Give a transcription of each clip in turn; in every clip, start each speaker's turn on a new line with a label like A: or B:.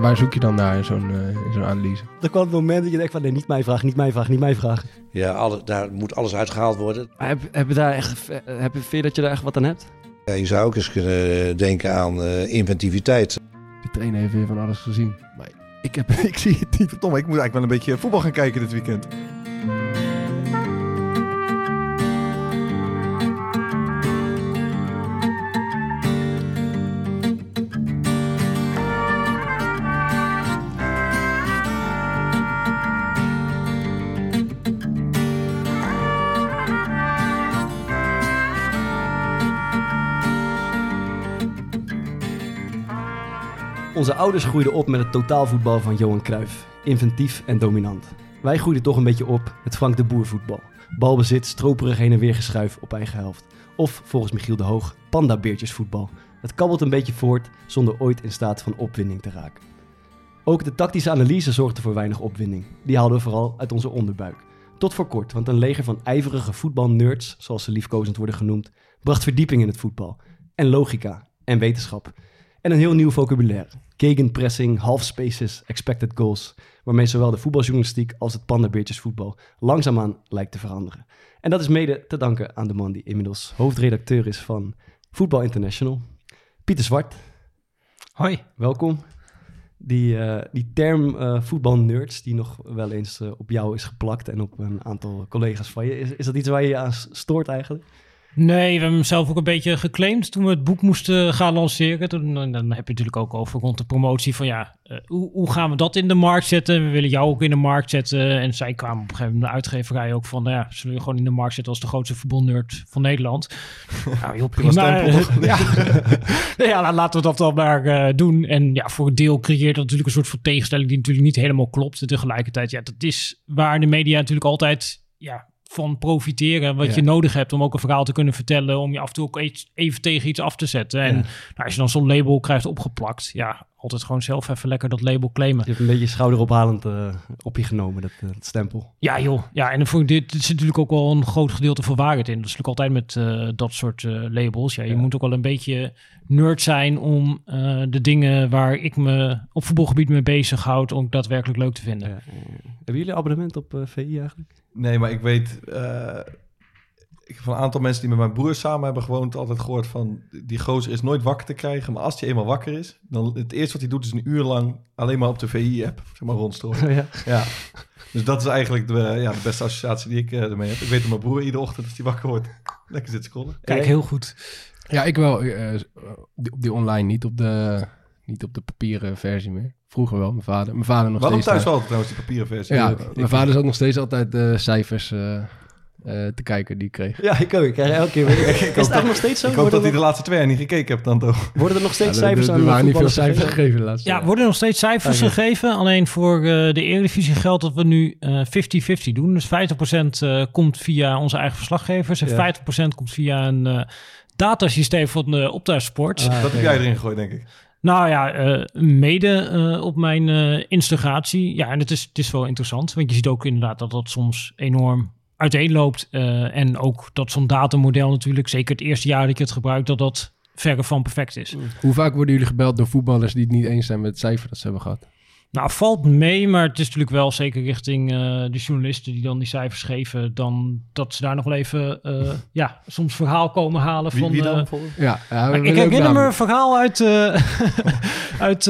A: waar, zoek je dan naar in zo'n eh, in zo'n analyse?
B: Er kwam het moment dat je denkt van nee, niet mijn vraag, niet mijn vraag, niet mijn vraag.
C: Ja, alle, daar moet alles uitgehaald worden.
B: Maar Heb, heb je daar echt, eh, heb je, vind je dat je daar echt wat aan hebt?
C: Ja, je zou ook eens kunnen denken aan eh, inventiviteit.
A: De trainer heeft weer van alles gezien. Maar ik, heb,
D: ik zie het niet. Verdomme, ik moet eigenlijk wel een beetje voetbal gaan kijken dit weekend.
B: Onze ouders groeiden op met het totaalvoetbal van Johan Cruijff. Inventief en dominant. Wij groeiden toch een beetje op met Frank de Boer voetbal. Balbezit, stroperig heen en weer geschuif op eigen helft. Of volgens Michiel de Hoog, pandabeertjesvoetbal. Het kabbelt een beetje voort zonder ooit in staat van opwinding te raken. Ook de tactische analyse zorgde voor weinig opwinding. Die haalden we vooral uit onze onderbuik. Tot voor kort, want een leger van ijverige voetbalnerds, zoals ze liefkozend worden genoemd, bracht verdieping in het voetbal. En logica en wetenschap. En een heel nieuw vocabulaire. Gegenpressing, half spaces, expected goals. Waarmee zowel de voetbaljournalistiek als het pandabeertjesvoetbal langzaamaan lijkt te veranderen. En dat is mede te danken aan de man die inmiddels hoofdredacteur is van Voetbal International. Pieter Zwart,
E: Hoi.
B: welkom. Die, eh, die term eh voetbalnerds die nog wel eens eh, op jou is geplakt en op een aantal collega's van je. Is, is dat iets waar je je aan stoort eigenlijk?
E: Nee, we hebben hem zelf ook een beetje geclaimd toen we het boek moesten gaan lanceren. Toen, dan heb je natuurlijk ook over rond de promotie van ja, eh, hoe, hoe gaan we dat in de markt zetten? We willen jou ook in de markt zetten. En zij kwamen op een gegeven moment de uitgeverij ook van, nou ja, zullen we gewoon in de markt zetten als de grootste voetbalnerd van Nederland? nou, heel prima.
D: stempel, toch?
E: ja, Nou ja, laten we dat dan maar eh, doen. En ja, voor een deel creëert dat natuurlijk een soort van tegenstelling die natuurlijk niet helemaal klopt. En tegelijkertijd, ja, dat is waar de media natuurlijk altijd ja, van profiteren. Wat
A: Ja.
E: je nodig hebt om ook een verhaal te kunnen vertellen. Om je af en toe ook even tegen iets af te zetten. En
B: Ja.
E: nou, als je dan zo'n label krijgt opgeplakt. Ja, altijd gewoon zelf even lekker dat label claimen.
B: Je hebt een beetje schouderophalend eh, op je genomen, dat, eh, dat stempel.
E: Ja joh, ja, en dan vond ik dit, dit zit natuurlijk ook wel een groot gedeelte van waarheid in. Dat is natuurlijk altijd met eh, dat soort labels. Ja, je
B: Ja.
E: moet ook wel een beetje nerd zijn om de dingen waar ik me op voetbalgebied mee bezighoud, ook daadwerkelijk leuk te vinden.
B: Hebben jullie abonnement op VI eigenlijk?
D: Nee, maar ik weet... eh, ik heb van een aantal mensen die met mijn broer samen hebben gewoond... altijd gehoord van... die gozer is nooit wakker te krijgen... maar als hij eenmaal wakker is... dan het eerste wat hij doet is een uur lang... alleen maar op de VI-app zeg maar, rondstrooien.
B: ja.
D: ja. Dus dat is eigenlijk de, ja, de beste associatie die ik eh, ermee heb. Ik weet dat mijn broer iedere ochtend als hij wakker wordt... lekker zit scrollen.
E: Kijk, heel goed.
A: Ja, ik wel. eh, eh, op die- op die online, niet op de, niet op de papieren versie meer. Vroeger wel, mijn vader. Mijn vader nog
D: Waarom
A: steeds.
D: thuis
A: eh,
D: wel trouwens die papieren versie?
A: Ja,
D: Ik-
A: mijn vader is ook nog steeds altijd de cijfers eh, eh, te kijken die ik kreeg.
B: Ja, ik ook. Ik krijg elke keer weer. Is het eigenlijk nog steeds zo?
D: Ik hoop dat hij de laatste twee jaar niet gekeken hebt dan toch?
B: worden er nog steeds
A: Ja, er-
B: cijfers
A: er,
B: aan
A: er waren niet veel cijfers gegeven de laatste
E: Ja,
A: jaar.
E: worden nog steeds cijfers gegeven. Alleen voor eh, de Eredivisie geldt dat we nu eh 50-50 doen. Dus 50% eh, komt via onze eigen verslaggevers. En
B: Ja.
E: 50% komt via een eh, datasysteem van de Optuigsport.
B: Ah,
D: Dat heb jij erin gegooid, denk ik.
E: Nou ja, eh, mede eh, op mijn eh, instigatie. Ja, en het is, het is wel interessant. Want je ziet ook inderdaad dat dat soms enorm uiteenloopt. En ook dat zo'n datamodel natuurlijk, zeker het eerste jaar dat je het gebruikt, dat dat verre van perfect is.
A: Hoe vaak worden jullie gebeld door voetballers die het niet eens zijn met het cijfer dat ze hebben gehad?
E: Nou, valt mee, maar het is natuurlijk wel zeker richting eh, de journalisten die dan die cijfers geven, dan dat ze daar nog wel even, eh, ja, soms verhaal komen halen
D: Wie,
E: van...
D: wie dan
E: eh?
A: Ja,
E: ik herinner me een verhaal uit, eh, uit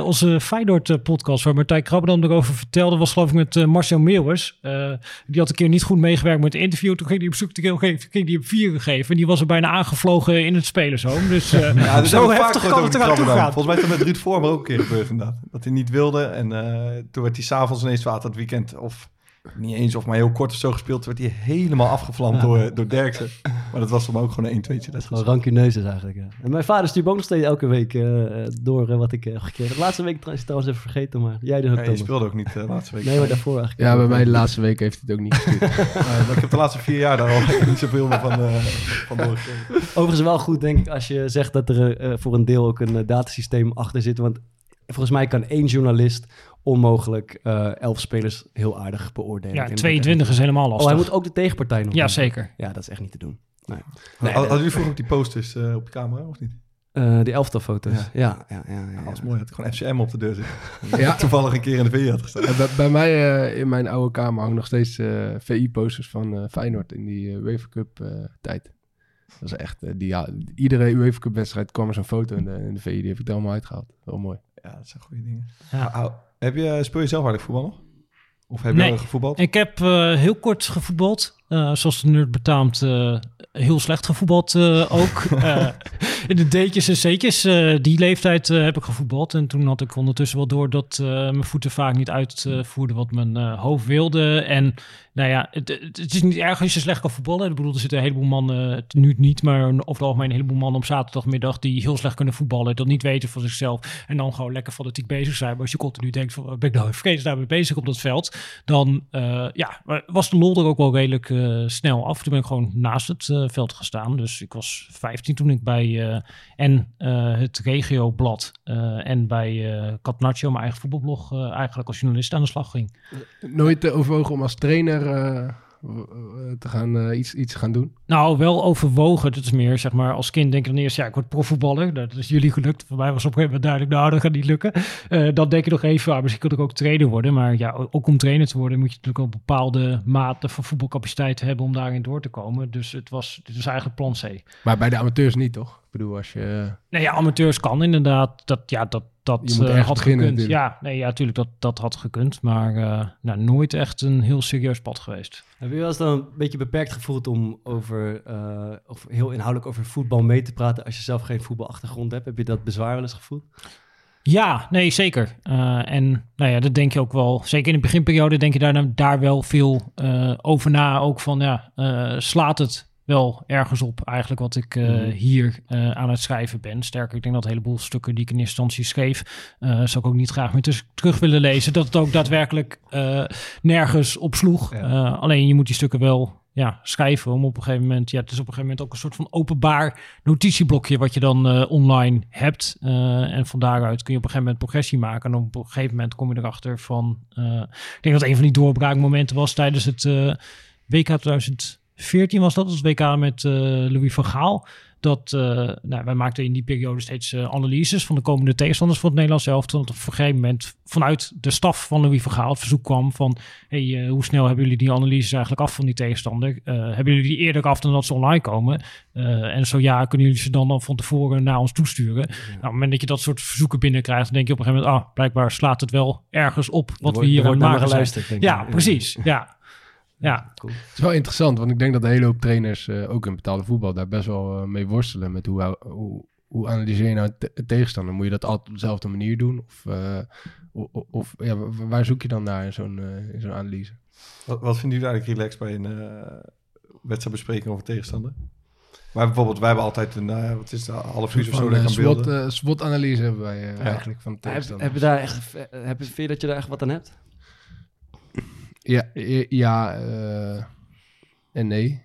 E: onze Feyenoord-podcast... waar Martijn Krabberdam erover vertelde. was geloof ik met Marcel Meeuwers. Eh, die had een keer niet goed meegewerkt met het interview. Toen ging hij op zoek, toen ging ging hij op vier gegeven. En die was er bijna aangevlogen in het spelershome. Dus eh,
D: Ja, dus
E: zo heftig kan het eraan toe gaan.
D: Volgens mij is dat met Ruud Vormer ook een keer gebeurd inderdaad. Dat hij niet wilde en eh, toen werd hij s'avonds ineens laat dat weekend of niet eens of maar heel kort of zo gespeeld. Toen werd hij helemaal afgevlamd door, door Derksen. Maar dat was dan ook gewoon een 1 2 Dat
B: Gewoon rancuneus is eigenlijk. Ja. En mijn vader stuurt ook nog steeds elke week eh, eh, door eh, wat ik eh, heb gekregen. De laatste week is trouwens even vergeten, maar jij dus ook.
D: je
B: Thomas.
D: speelde ook niet de laatste week.
B: Nee, maar daarvoor eigenlijk.
A: Ja, bij mij de laatste week heeft hij het ook niet gestuurd.
D: Eh, ik heb de laatste vier jaar daar al niet zoveel meer van, eh van doorgekregen.
B: Overigens wel goed, denk ik, als je zegt dat er eh, voor een deel ook een eh, datasysteem achter zit. Want volgens mij kan één journalist onmogelijk eh, elf spelers heel aardig beoordelen.
E: ja,
B: En-
E: 22 is helemaal
B: Oh,
E: lastig.
B: hij moet ook de tegenpartij nog
E: ja,
B: doen.
E: zeker.
B: Ja, dat is echt niet te doen. Nee.
D: Hadden jullie vroeger ook die posters eh, op de camera of niet?
B: Eh, die elftalfoto's.
D: Ja.
B: Ja, ja, ja. ja, ja.
D: Dat was mooi, dat gewoon FCM op de deur zit.
A: Ja.
D: Toevallig een keer in de VI had gestaan.
A: Bij, bij mij eh, in mijn oude kamer hangen nog steeds eh, VI-posters van eh, Feyenoord in die uh, UEFA Cup eh, tijd. Dat is echt, die, ja, iedere UEFA Cup wedstrijd kwam er zo'n foto in de, in de VI, die heb ik er allemaal uitgehaald. Wel mooi.
D: Ja, dat zijn goede dingen.
E: Ja.
D: Au, heb je, speel je zelf eigenlijk voetbal nog? Of heb je
E: Nee.
D: gevoetbald?
E: Ik heb eh, heel kort gevoetbald. Eh, zoals de nerd betaamt, eh, heel slecht gevoetbald eh, ook. In de D'tjes en C'tjes, eh, die leeftijd eh, heb ik gevoetbald. En toen had ik ondertussen wel door dat eh, mijn voeten vaak niet uitvoerden wat mijn hoofd wilde. En nou ja, het, het is niet erg als je slecht kan voetballen. Ik bedoel, er zitten een heleboel mannen, nu niet, maar over het algemeen een heleboel mannen op zaterdagmiddag die heel slecht kunnen voetballen. Dat niet weten van zichzelf. En dan gewoon lekker fanatiek bezig zijn. Maar als je continu denkt van, ben ik nou vergeten daarmee bezig op dat veld? Dan ja, was de lol er ook wel redelijk snel af. Toen ben ik gewoon naast het veld gestaan. Dus ik was 15 toen ik bij en eh, het Regioblad eh, en bij eh Catnaccio, mijn eigen voetbalblog, eh, eigenlijk als journalist aan de slag ging.
A: Nooit overwogen om als trainer te gaan, uh, iets, iets gaan doen?
E: Nou, wel overwogen. Dat is meer, zeg maar, als kind denk je dan eerst, ja, ik word profvoetballer. Dat is jullie gelukt. Voor mij was op een gegeven moment duidelijk, nou, dat gaat niet lukken. Uh, dan denk je nog even, ah, misschien kan ik ook trainer worden. Maar ja, ook om trainer te worden moet je natuurlijk ook bepaalde mate van voetbalcapaciteit hebben om daarin door te komen. Dus het was, dit was eigenlijk plan C.
A: Maar bij de amateurs niet, toch? Ik bedoel, als je...
E: Nee, ja, amateurs kan inderdaad. Dat, ja, dat, dat
A: je moet
E: uh, had
A: beginnen,
E: gekund. Ja, nee, ja, natuurlijk, dat, dat had gekund. Maar uh, nou, nooit echt een heel serieus pad geweest.
B: Heb je wel eens dan een beetje beperkt gevoeld om over, uh, of heel inhoudelijk over voetbal mee te praten als je zelf geen voetbalachtergrond hebt? Heb je dat bezwaar wel eens gevoeld?
E: Ja, nee, zeker. Uh, en nou ja, dat denk je ook wel. Zeker in de beginperiode denk je daar, daar wel veel uh, over na. Ook van, ja, uh, slaat het wel ergens op eigenlijk wat ik uh, mm. hier uh, aan het schrijven ben. Sterker, ik denk dat een heleboel stukken die ik in eerste instantie schreef, uh, zou ik ook niet graag meer terug willen lezen. Dat het ook daadwerkelijk nergens op sloeg. Ja. alleen je moet die stukken wel ja, schrijven om op een gegeven moment, ja, het is op een gegeven moment ook een soort van openbaar notitieblokje wat je dan online hebt. En van daaruit kun je op een gegeven moment progressie maken. En op een gegeven moment kom je erachter van, ik denk dat een van die doorbraakmomenten was tijdens het WK 2014 was dat, het WK met Louis van Gaal. Dat, nou, wij maakten in die periode steeds analyses van de komende tegenstanders voor het Nederlands elftal. Dat op een gegeven moment vanuit de staf van Louis van Gaal het verzoek kwam van... Hey, hoe snel hebben jullie die analyses eigenlijk af van die tegenstander? hebben jullie die eerder af dan dat ze online komen? En zo ja, kunnen jullie ze dan, van tevoren naar ons toesturen? Ja. Nou, op het moment dat je dat soort verzoeken binnenkrijgt, dan denk je op een gegeven moment, ah, blijkbaar slaat het wel ergens op wat we hier aan het maken. Ja, ja, precies. Ja. Ja,
A: cool. Het is wel interessant, want ik denk dat een hele hoop trainers, uh, ook in betaalde voetbal, daar best wel uh, mee worstelen met hoe, hoe, hoe analyseer je nou tegenstander? Moet je dat altijd op dezelfde manier doen? Of, uh, of, of ja, waar zoek je dan naar in zo'n in zo'n analyse?
D: Wat, wat vinden jullie eigenlijk relaxed bij een wedstrijdbespreking over tegenstander? Maar bijvoorbeeld, wij hebben altijd een, uh, wat is het, half uur of zo
A: uh, SWOT, uh, SWOT-analyse hebben wij ja. eigenlijk van de
B: heb, heb je daar echt, heb je, vind je dat je daar echt wat aan hebt?
A: Ja, ja uh, en nee.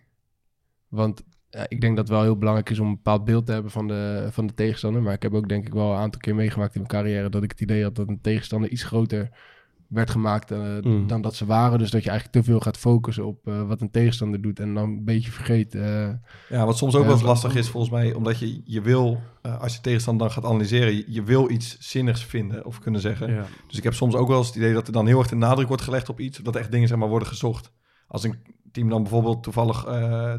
A: Want ik denk dat het wel heel belangrijk is om een bepaald beeld te hebben van de, van de tegenstander. Maar ik heb ook denk ik wel een aantal keer meegemaakt in mijn carrière dat ik het idee had dat een tegenstander iets groter werd gemaakt uh, mm. dan dat ze waren. Dus dat je eigenlijk te veel gaat focussen op uh, wat een tegenstander doet en dan een beetje vergeet. Uh,
D: ja, wat soms ook wel eens lastig is volgens mij, omdat je, je wil, als je tegenstander dan gaat analyseren, je, je, wil iets zinnigs vinden of kunnen zeggen. Ja. Dus ik heb soms ook wel eens het idee dat er dan heel erg de nadruk wordt gelegd op iets, dat echt dingen zeg maar worden gezocht. Als een team dan bijvoorbeeld toevallig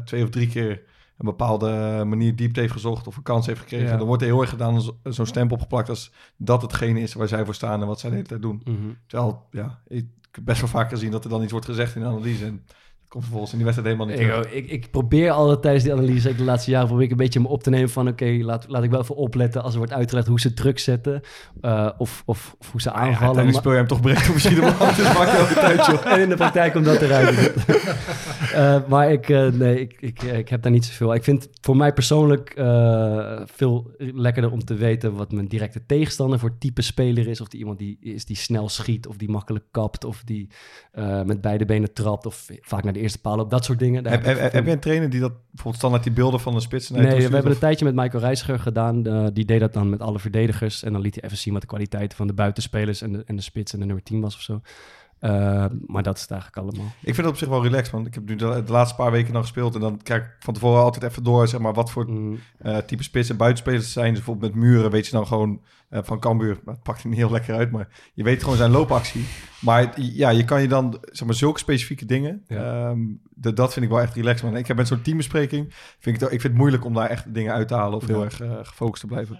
D: twee of drie keer een bepaalde manier diepte heeft gezocht of een kans heeft gekregen, ja. dan wordt er heel erg gedaan zo'n stempel opgeplakt als dat hetgene is waar zij voor staan en wat zij de hele tijd doen.
B: Mhm.
D: Mm -hmm. Terwijl, ja, ik heb best wel vaak gezien dat er dan iets wordt gezegd in de analyse en komt vervolgens in die wedstrijd helemaal niet
B: ik, ik, ik, probeer altijd tijdens die analyse, ik de laatste jaren probeer ik een beetje me op te nemen van oké, okay, laat, laat ik wel even opletten als er wordt uitgelegd hoe ze druk zetten uh, of, of, of, hoe ze aanvallen. Ja,
D: uiteindelijk speel je hem toch breed of misschien man, dus de tijd, joh.
B: En in de praktijk komt dat eruit. uh, maar ik, uh, nee, ik, ik, ik heb daar niet zoveel. Ik vind voor mij persoonlijk veel lekkerder om te weten wat mijn directe tegenstander voor type speler is. Of die iemand die is die snel schiet, of die makkelijk kapt, of die met beide benen trapt, of vaak naar de eerste paal op, dat soort dingen.
D: Heb, heb, heb, heb je een trainer die dat bijvoorbeeld standaard die beelden van de spits?
B: Nee, we hebben of? een tijdje met Michael Reiziger gedaan. Uh, die deed dat dan met alle verdedigers. En dan liet hij even zien wat de kwaliteiten van de buitenspelers en de, en de spits en de nummer 10 was of zo. Eh, maar dat is het eigenlijk allemaal.
D: Ik vind het op zich wel relaxed, want ik heb nu de, de laatste paar weken nog gespeeld. En dan kijk ik van tevoren altijd even door, zeg maar, wat voor
B: Mm,
D: eh, type spits en buitenspelers zijn. Dus bijvoorbeeld met muren weet je dan gewoon eh, van Cambuur. Dat pakt niet heel lekker uit, maar je weet gewoon zijn loopactie. Maar het- ja, je kan je dan, zeg maar, zulke specifieke dingen.
B: Ja.
D: ehm, dat, dat vind ik wel echt relaxed, man. Ik heb met zo'n teambespreking, vind ik, het, ik vind het moeilijk om daar echt dingen uit te halen of heel
B: Ja.
D: erg eh, gefocust te blijven.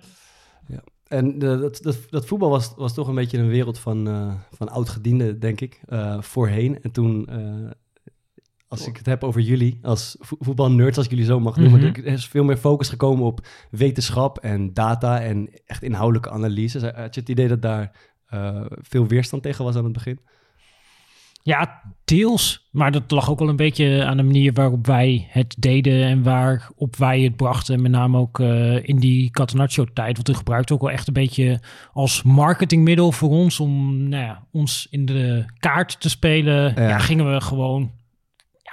B: En eh, dat, dat, dat voetbal was, was toch een beetje een wereld van, eh van oud-gedienden, denk ik, eh, voorheen. En toen, als ik het heb over jullie, als vo- voetbalnerds, als ik jullie zo mag noemen,
E: Mhm.
B: er is veel meer focus gekomen op wetenschap en data en echt inhoudelijke analyses. Had je het idee dat daar veel weerstand tegen was aan het begin?
E: Ja, deels. Maar dat lag ook wel een beetje aan de manier waarop wij het deden en waarop wij het brachten. Met name ook eh, in die Catenaccio-tijd. Want we gebruikten ook wel echt een beetje als marketingmiddel voor ons om nou ja, ons in de kaart te spelen.
B: Ja.
E: Ja, gingen we gewoon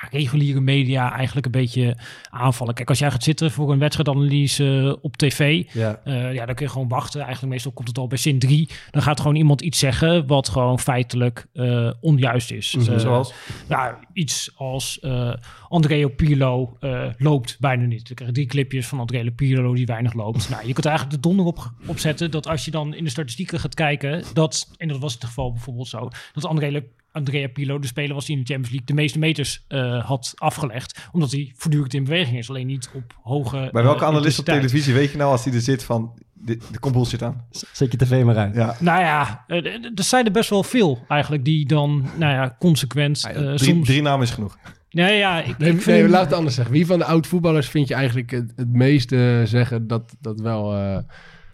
E: ja, reguliere media eigenlijk een beetje aanvallen. Kijk, als jij gaat zitten voor een wedstrijdanalyse op tv,
B: Ja.
E: eh, ja, dan kun je gewoon wachten. Eigenlijk meestal komt het al bij zin 3. Dan gaat gewoon iemand iets zeggen wat gewoon feitelijk eh, onjuist is.
B: Mhm.
E: Eh,
D: Zoals?
E: ja, iets als eh Andrea Pirlo eh, loopt bijna niet. Ik krijg drie clipjes van Andrea Pirlo die weinig loopt. nou, je kunt eigenlijk de donder op opzetten dat als je dan in de statistieken gaat kijken, dat, en dat was het geval bijvoorbeeld zo, dat Andrea, Andrea Pirlo de speler was die in de Champions League de meeste meters eh, had afgelegd, omdat hij voortdurend in beweging is, alleen niet op hoge
D: Bij welke
E: eh,
D: analist op televisie weet je nou als hij er zit van, de, de komt bullshit aan?
B: Zet je tv maar uit.
D: Ja.
E: Nou ja, eh, er zijn er best wel veel eigenlijk die dan, nou ja, consequent
D: Ah,
E: eh,
D: ja, drie,
E: soms...
D: drie namen is genoeg.
E: Nee, ja, ik,
A: Nee,
E: ik vind
A: laat het anders zeggen. Wie van de oud-voetballers vind je eigenlijk het, het meeste zeggen dat dat wel... eh,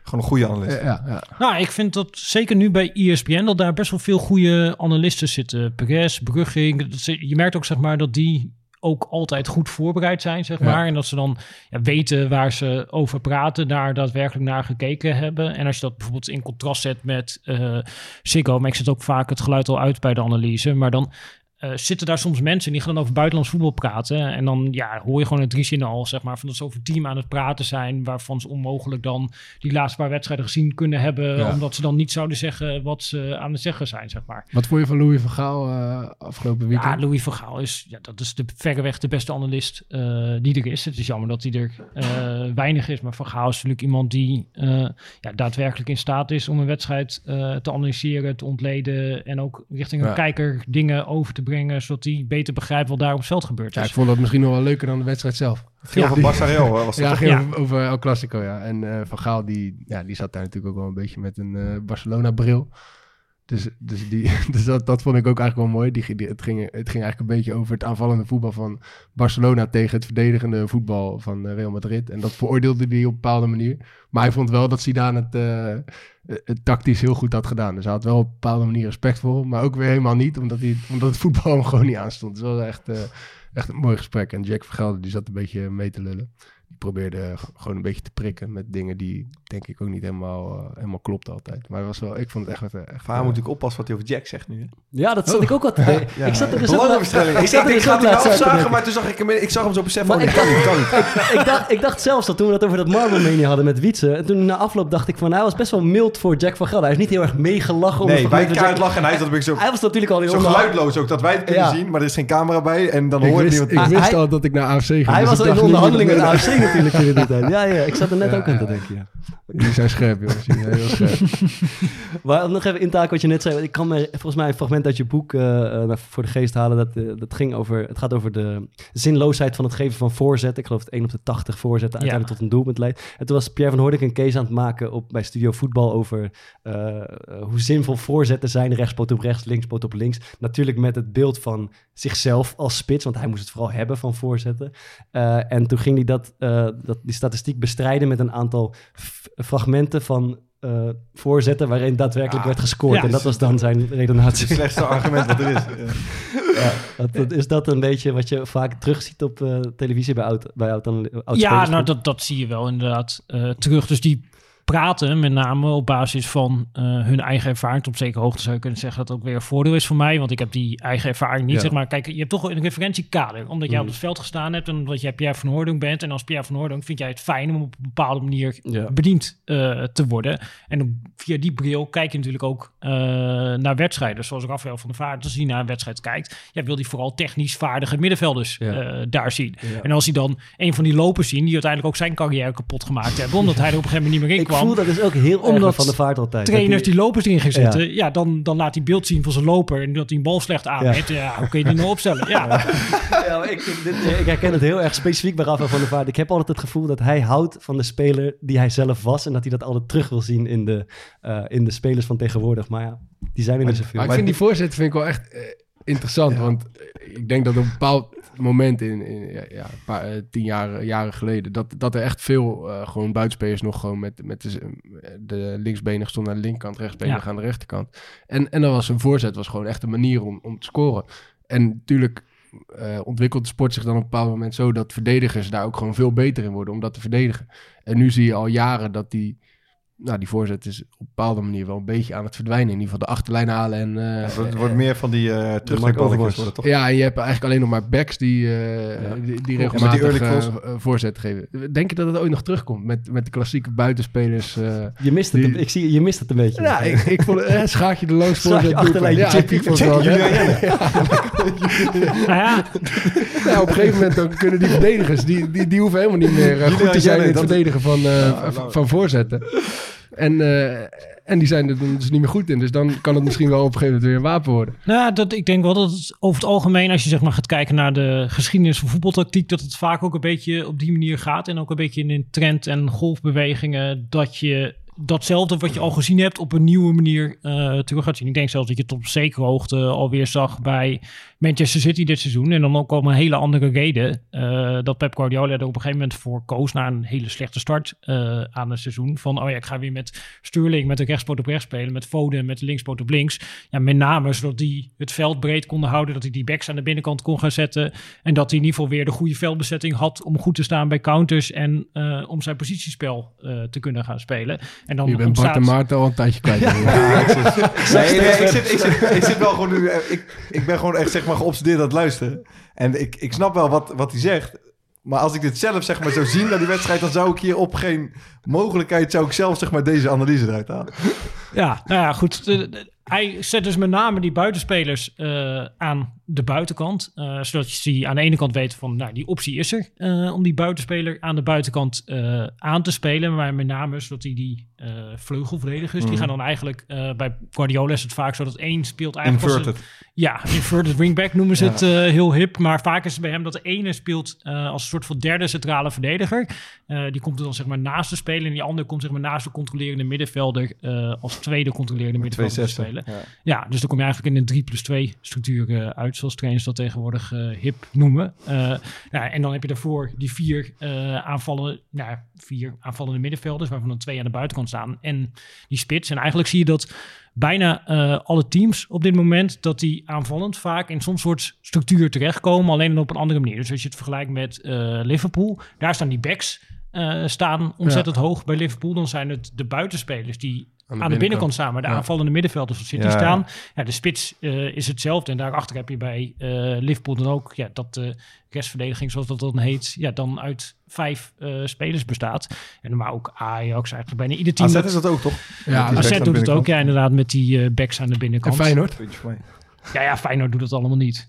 D: Gewoon een goede analist.
A: ja, ja.
E: Nou, ik vind dat zeker nu bij E ESPN dat daar best wel veel goede analisten zitten. Perez, Brugging. dat ze- Je merkt ook zeg maar dat die ook altijd goed voorbereid zijn, zeg
A: Ja.
E: maar. En dat ze dan ja, weten waar ze over praten, daar daadwerkelijk naar gekeken hebben. En als je dat bijvoorbeeld in contrast zet met eh Ziggo, maar ik zet ook vaak het geluid al uit bij de analyse, maar dan eh, zitten daar soms mensen die gaan dan over buitenlands voetbal praten. En dan ja, hoor je gewoon het zinnen al, zeg maar, van dat ze over team aan het praten zijn, waarvan ze onmogelijk dan die laatste paar wedstrijden gezien kunnen hebben,
A: Ja.
E: omdat ze dan niet zouden zeggen wat ze aan het zeggen zijn, zeg maar.
A: Wat vond je van Louis van Gaal eh, afgelopen
E: Ja,
A: weekend?
E: Louis van Gaal is, ja, dat is de, verreweg de beste analist eh, die er is. Het is jammer dat hij er weinig is, maar Van Gaal is natuurlijk iemand die ja, daadwerkelijk in staat is om een wedstrijd te analyseren, te ontleden en ook richting een
A: Ja.
E: kijker dingen over te brengen, zodat hij beter begrijpt wat daar op het veld gebeurt.
A: ja,
E: Dus
A: ik vond dat misschien nog wel leuker dan de wedstrijd zelf.
E: Ja.
D: Barça Real, hoor, was dat
A: Ja,
D: toch?
A: ging
E: Ja.
A: over, over El Clasico, ja. En eh, Van Gaal, die, ja, die zat daar natuurlijk ook wel een beetje met een eh, Barcelona-bril. Dus, dus, die, dus dat, dat vond ik ook eigenlijk wel mooi. Die, het, ging, het ging eigenlijk een beetje over het aanvallende voetbal van Barcelona tegen het verdedigende voetbal van eh, Real Madrid. En dat veroordeelde hij op een bepaalde manier. Maar hij vond wel dat Zidane het, eh, het tactisch heel goed had gedaan. Dus hij had wel op een bepaalde manier respect voor. Maar ook weer helemaal niet, omdat, hij, omdat het voetbal hem gewoon niet aanstond. Het was wel echt, eh, echt een mooi gesprek. En Jack Vergelder, die zat een beetje mee te lullen. Die probeerde gewoon een beetje te prikken met dingen die denk ik ook niet helemaal, eh, helemaal klopten altijd. Maar was wel, ik vond het echt... echt
D: Vaar moet natuurlijk oppassen wat hij over Jack zegt nu. hè?
B: Ja, dat zat ik ook wat te denken.
D: Ja.
B: Ik zat er dus
D: Ik
B: zat er
D: ik ga het nou afzagen, maar toen zag ik hem, ik zag hem zo beseffen,
B: Maar
D: oh,
B: ik-
D: dat niet, niet.
B: ik, dacht, ik dacht zelfs dat toen we het over dat Marble hadden met Wietse. En toen na afloop dacht ik van, hij was best wel mild voor Jack van Gelder. Hij is niet heel erg meegelachen. om
D: Nee, wij keihard lachen en hij zat een beetje zo,
B: Hij was natuurlijk al in
D: zo geluidloos ook, dat wij het kunnen zien, maar er is geen camera bij en dan
A: Ik
D: hoort
A: wist,
D: niemand.
A: ik wist al dat ik naar AFC ging.
B: Hij
A: dus
B: was
A: ik
B: al in
A: dacht niet
B: onderhandeling met
A: dat-
B: AFC natuurlijk. Ja, ja, ik zat er net
A: Ja,
B: ook aan te denken, ja.
A: Die zijn scherp, jongens. Die zijn heel scherp.
B: Maar nog even intaken wat je net zei. Ik kan me volgens mij een fragment uit je boek eh, eh, voor de geest halen. Dat, eh, dat ging over, het gaat over de zinloosheid van het geven van voorzetten. Ik geloof dat 1 op de 80 voorzetten uiteindelijk tot een doelpunt leidt. En toen was Pierre van Hoornik een case aan het maken op, bij Studio Voetbal over hoe zinvol voorzetten zijn. Rechtspoot op rechts, linkspoot op links. Natuurlijk met het beeld van zichzelf als spits, want hij moest het vooral hebben van voorzetten. Eh, en toen ging hij dat, eh, dat, die statistiek bestrijden met een aantal fragmenten van eh, voorzetten waarin daadwerkelijk
D: Ah,
B: werd gescoord.
E: ja.
B: en dat was dan zijn
D: Het
B: redenatie.
D: slechtste argument wat er is. Ja.
B: Dat, dat- is dat een beetje wat je vaak terugziet op eh, televisie bij oud, bij oud, oud
E: Ja, nou dat, dat zie je wel inderdaad eh, terug. Dus die praten, met name op basis van eh, hun eigen ervaring. Op zekere hoogte zou je kunnen zeggen dat het ook weer een voordeel is voor mij, want ik heb die eigen ervaring niet.
D: Ja.
E: Zeg maar, kijk, je hebt toch een referentiekader, omdat jij
B: Mm.
E: op het veld gestaan hebt en omdat jij Pierre van Hoording bent. En als Pierre van Hoording vind jij het fijn om op een bepaalde manier
B: Ja.
E: bediend eh, te worden. En via die bril kijk je natuurlijk ook eh, naar wedstrijden. Zoals Rafael van der Vaart, als hij naar een wedstrijd kijkt, ja, wil hij vooral technisch vaardige middenvelders
B: Ja.
E: daar zien. En als hij dan een van die lopers zien, die uiteindelijk ook zijn carrière kapot gemaakt hebben, omdat hij er op een gegeven moment niet meer in
B: Ik
E: kwam.
B: voel dat is ook heel
E: Omdat
B: van de vaart altijd.
E: Trainers die lopers erin gaan
B: Ja.
E: zetten, ja, dan, dan laat hij beeld zien van zijn loper en dat hij een bal slecht aanneemt. Ja. hoe kun je die nou opstellen? Ja,
B: Ja, ik, dit, ik herken het heel erg specifiek bij Rafael van der Vaart. Ik heb altijd het gevoel dat hij houdt van de speler die hij zelf was. En dat hij dat altijd terug wil zien in de, eh, in de spelers van tegenwoordig. Maar ja, die zijn er niet zoveel.
A: Maar ik vind die voorzet vind ik wel echt eh, interessant. Want eh, ik denk dat op een bepaald moment in, in ja, paar, eh, tien jaar, jaren geleden, dat, dat er echt veel eh, gewoon buitenspelers nog gewoon met, met de, de linksbenig stonden aan de linkerkant, rechtsbenig
E: Ja.
A: aan de rechterkant. En, en dan was een voorzet was gewoon echt een manier om, om te scoren. En natuurlijk eh, ontwikkelt de sport zich dan op een bepaald moment zo dat verdedigers daar ook gewoon veel beter in worden om dat te verdedigen. En nu zie je al jaren dat die, nou, die voorzet is op een bepaalde manier wel een beetje aan het verdwijnen. In ieder geval de achterlijn halen en... eh,
D: Het wordt, het wordt meer van die uh, worden toch?
A: ja, je hebt eigenlijk alleen nog maar backs die, eh, die, regelmatig
D: met die
A: voorzet geven. Denk je dat het ooit nog terugkomt met, met de klassieke buitenspelers? eh?
B: Je mist het,
A: die-
B: ik zie, je mist het een beetje.
A: Ja, ik, ik vond het eh, schaatje de langs
B: Schaatje
A: voorzet.
B: achterlijntje,
A: Ja, ik vond wel,
E: nou ja,
A: Ja, op een gegeven moment dan kunnen die verdedigers, die, die, die hoeven helemaal niet meer goed te zijn in het verdedigen eh, van,
D: nou.
A: van voorzetten. En, eh, en die zijn er dus niet meer goed in. Dus dan kan het misschien wel op een gegeven moment weer een wapen worden.
E: Nou, dat, ik denk wel dat het over het algemeen, als je zeg maar gaat kijken naar de geschiedenis van voetbaltactiek, dat het vaak ook een beetje op die manier gaat. En ook een beetje in een trend en golfbewegingen, dat je datzelfde wat je al gezien hebt op een nieuwe manier eh, terug gaat zien. Ik denk zelfs dat je het op zekere hoogte alweer zag bij Manchester City dit seizoen. En dan ook om een hele andere reden. eh, dat Pep Guardiola er op een gegeven moment voor koos na een hele slechte start eh, aan het seizoen. Van, oh ja, ik ga weer met Sterling met de rechtspoot op rechts spelen. Met Foden met de linkspoot op links. Ja, met name zodat die het veld breed konden houden. Dat hij die backs aan de binnenkant kon gaan zetten. En dat hij in ieder geval weer de goede veldbezetting had om goed te staan bij counters. En eh, om zijn positiespel eh, te kunnen gaan spelen. En dan
A: Je bent Bart en
E: ontstaat...
A: Maarten al een tijdje kwijt.
D: Nee, nee, ik, zit, ik, zit, ik zit wel gewoon nu... Ik, ik ben gewoon echt zeg maar geobsedeerd aan het luisteren. En ik, ik snap wel wat, wat hij zegt. Maar als ik dit zelf zeg maar zou zien naar die wedstrijd... dan zou ik hier op geen mogelijkheid... zou ik zelf zeg maar deze analyse eruit halen.
E: Ja, nou ja, goed. Hij zet dus met name die buitenspelers eh, aan de buitenkant. eh, zodat je aan de ene kant weet van, nou, die optie is er. eh, om die buitenspeler aan de buitenkant eh, aan te spelen. Maar met name zodat hij die vleugelverdedigers, die
D: Mhm.
E: gaan dan eigenlijk... bij Guardiola is het vaak zo dat één speelt eigenlijk... een- ja, inverted wingback noemen ze
D: Ja.
E: het heel hip. Maar vaak is het bij hem dat de ene speelt als een soort van derde centrale verdediger. Die komt er dan zeg maar naast te spelen. En die andere komt zeg maar naast de controlerende middenvelder als tweede controlerende middenvelder te
D: 260.
E: spelen.
D: Ja.
E: Ja, dus dan kom je eigenlijk in een 3 plus 2 structuur uit, zoals trainers dat tegenwoordig eh, hip noemen. Eh, ja, en dan heb je daarvoor die vier eh aanvallen, nou, vier aanvallende middenvelders, waarvan er twee aan de buitenkant staan. En die spits. En eigenlijk zie je dat bijna alle teams op dit moment, dat die aanvallend vaak in zo'n soort structuur terechtkomen, alleen dan op een andere manier. Dus als je het vergelijkt met Liverpool, daar staan die backs eh, staan ontzettend hoog bij Liverpool. Dan zijn het de buitenspelers die aan de, binnenkant staan, maar de
A: Ja.
E: aanvallende middenvelders van City
D: Ja,
E: staan. Ja, de spits eh, is hetzelfde. En daarachter heb je bij eh, Liverpool dan ook ja, dat de restverdediging, zoals dat dan heet, ja, dan uit vijf eh, spelers bestaat. En normaal ook Ajax, eigenlijk bijna ieder team.
D: AZ
E: dat-
D: is dat ook, toch?
A: Ja,
E: AZ doet het ook, ja, inderdaad, met die eh, backs aan de
A: En
E: binnenkant.
A: Feyenoord?
E: Ja, ja, Feyenoord doet dat allemaal niet.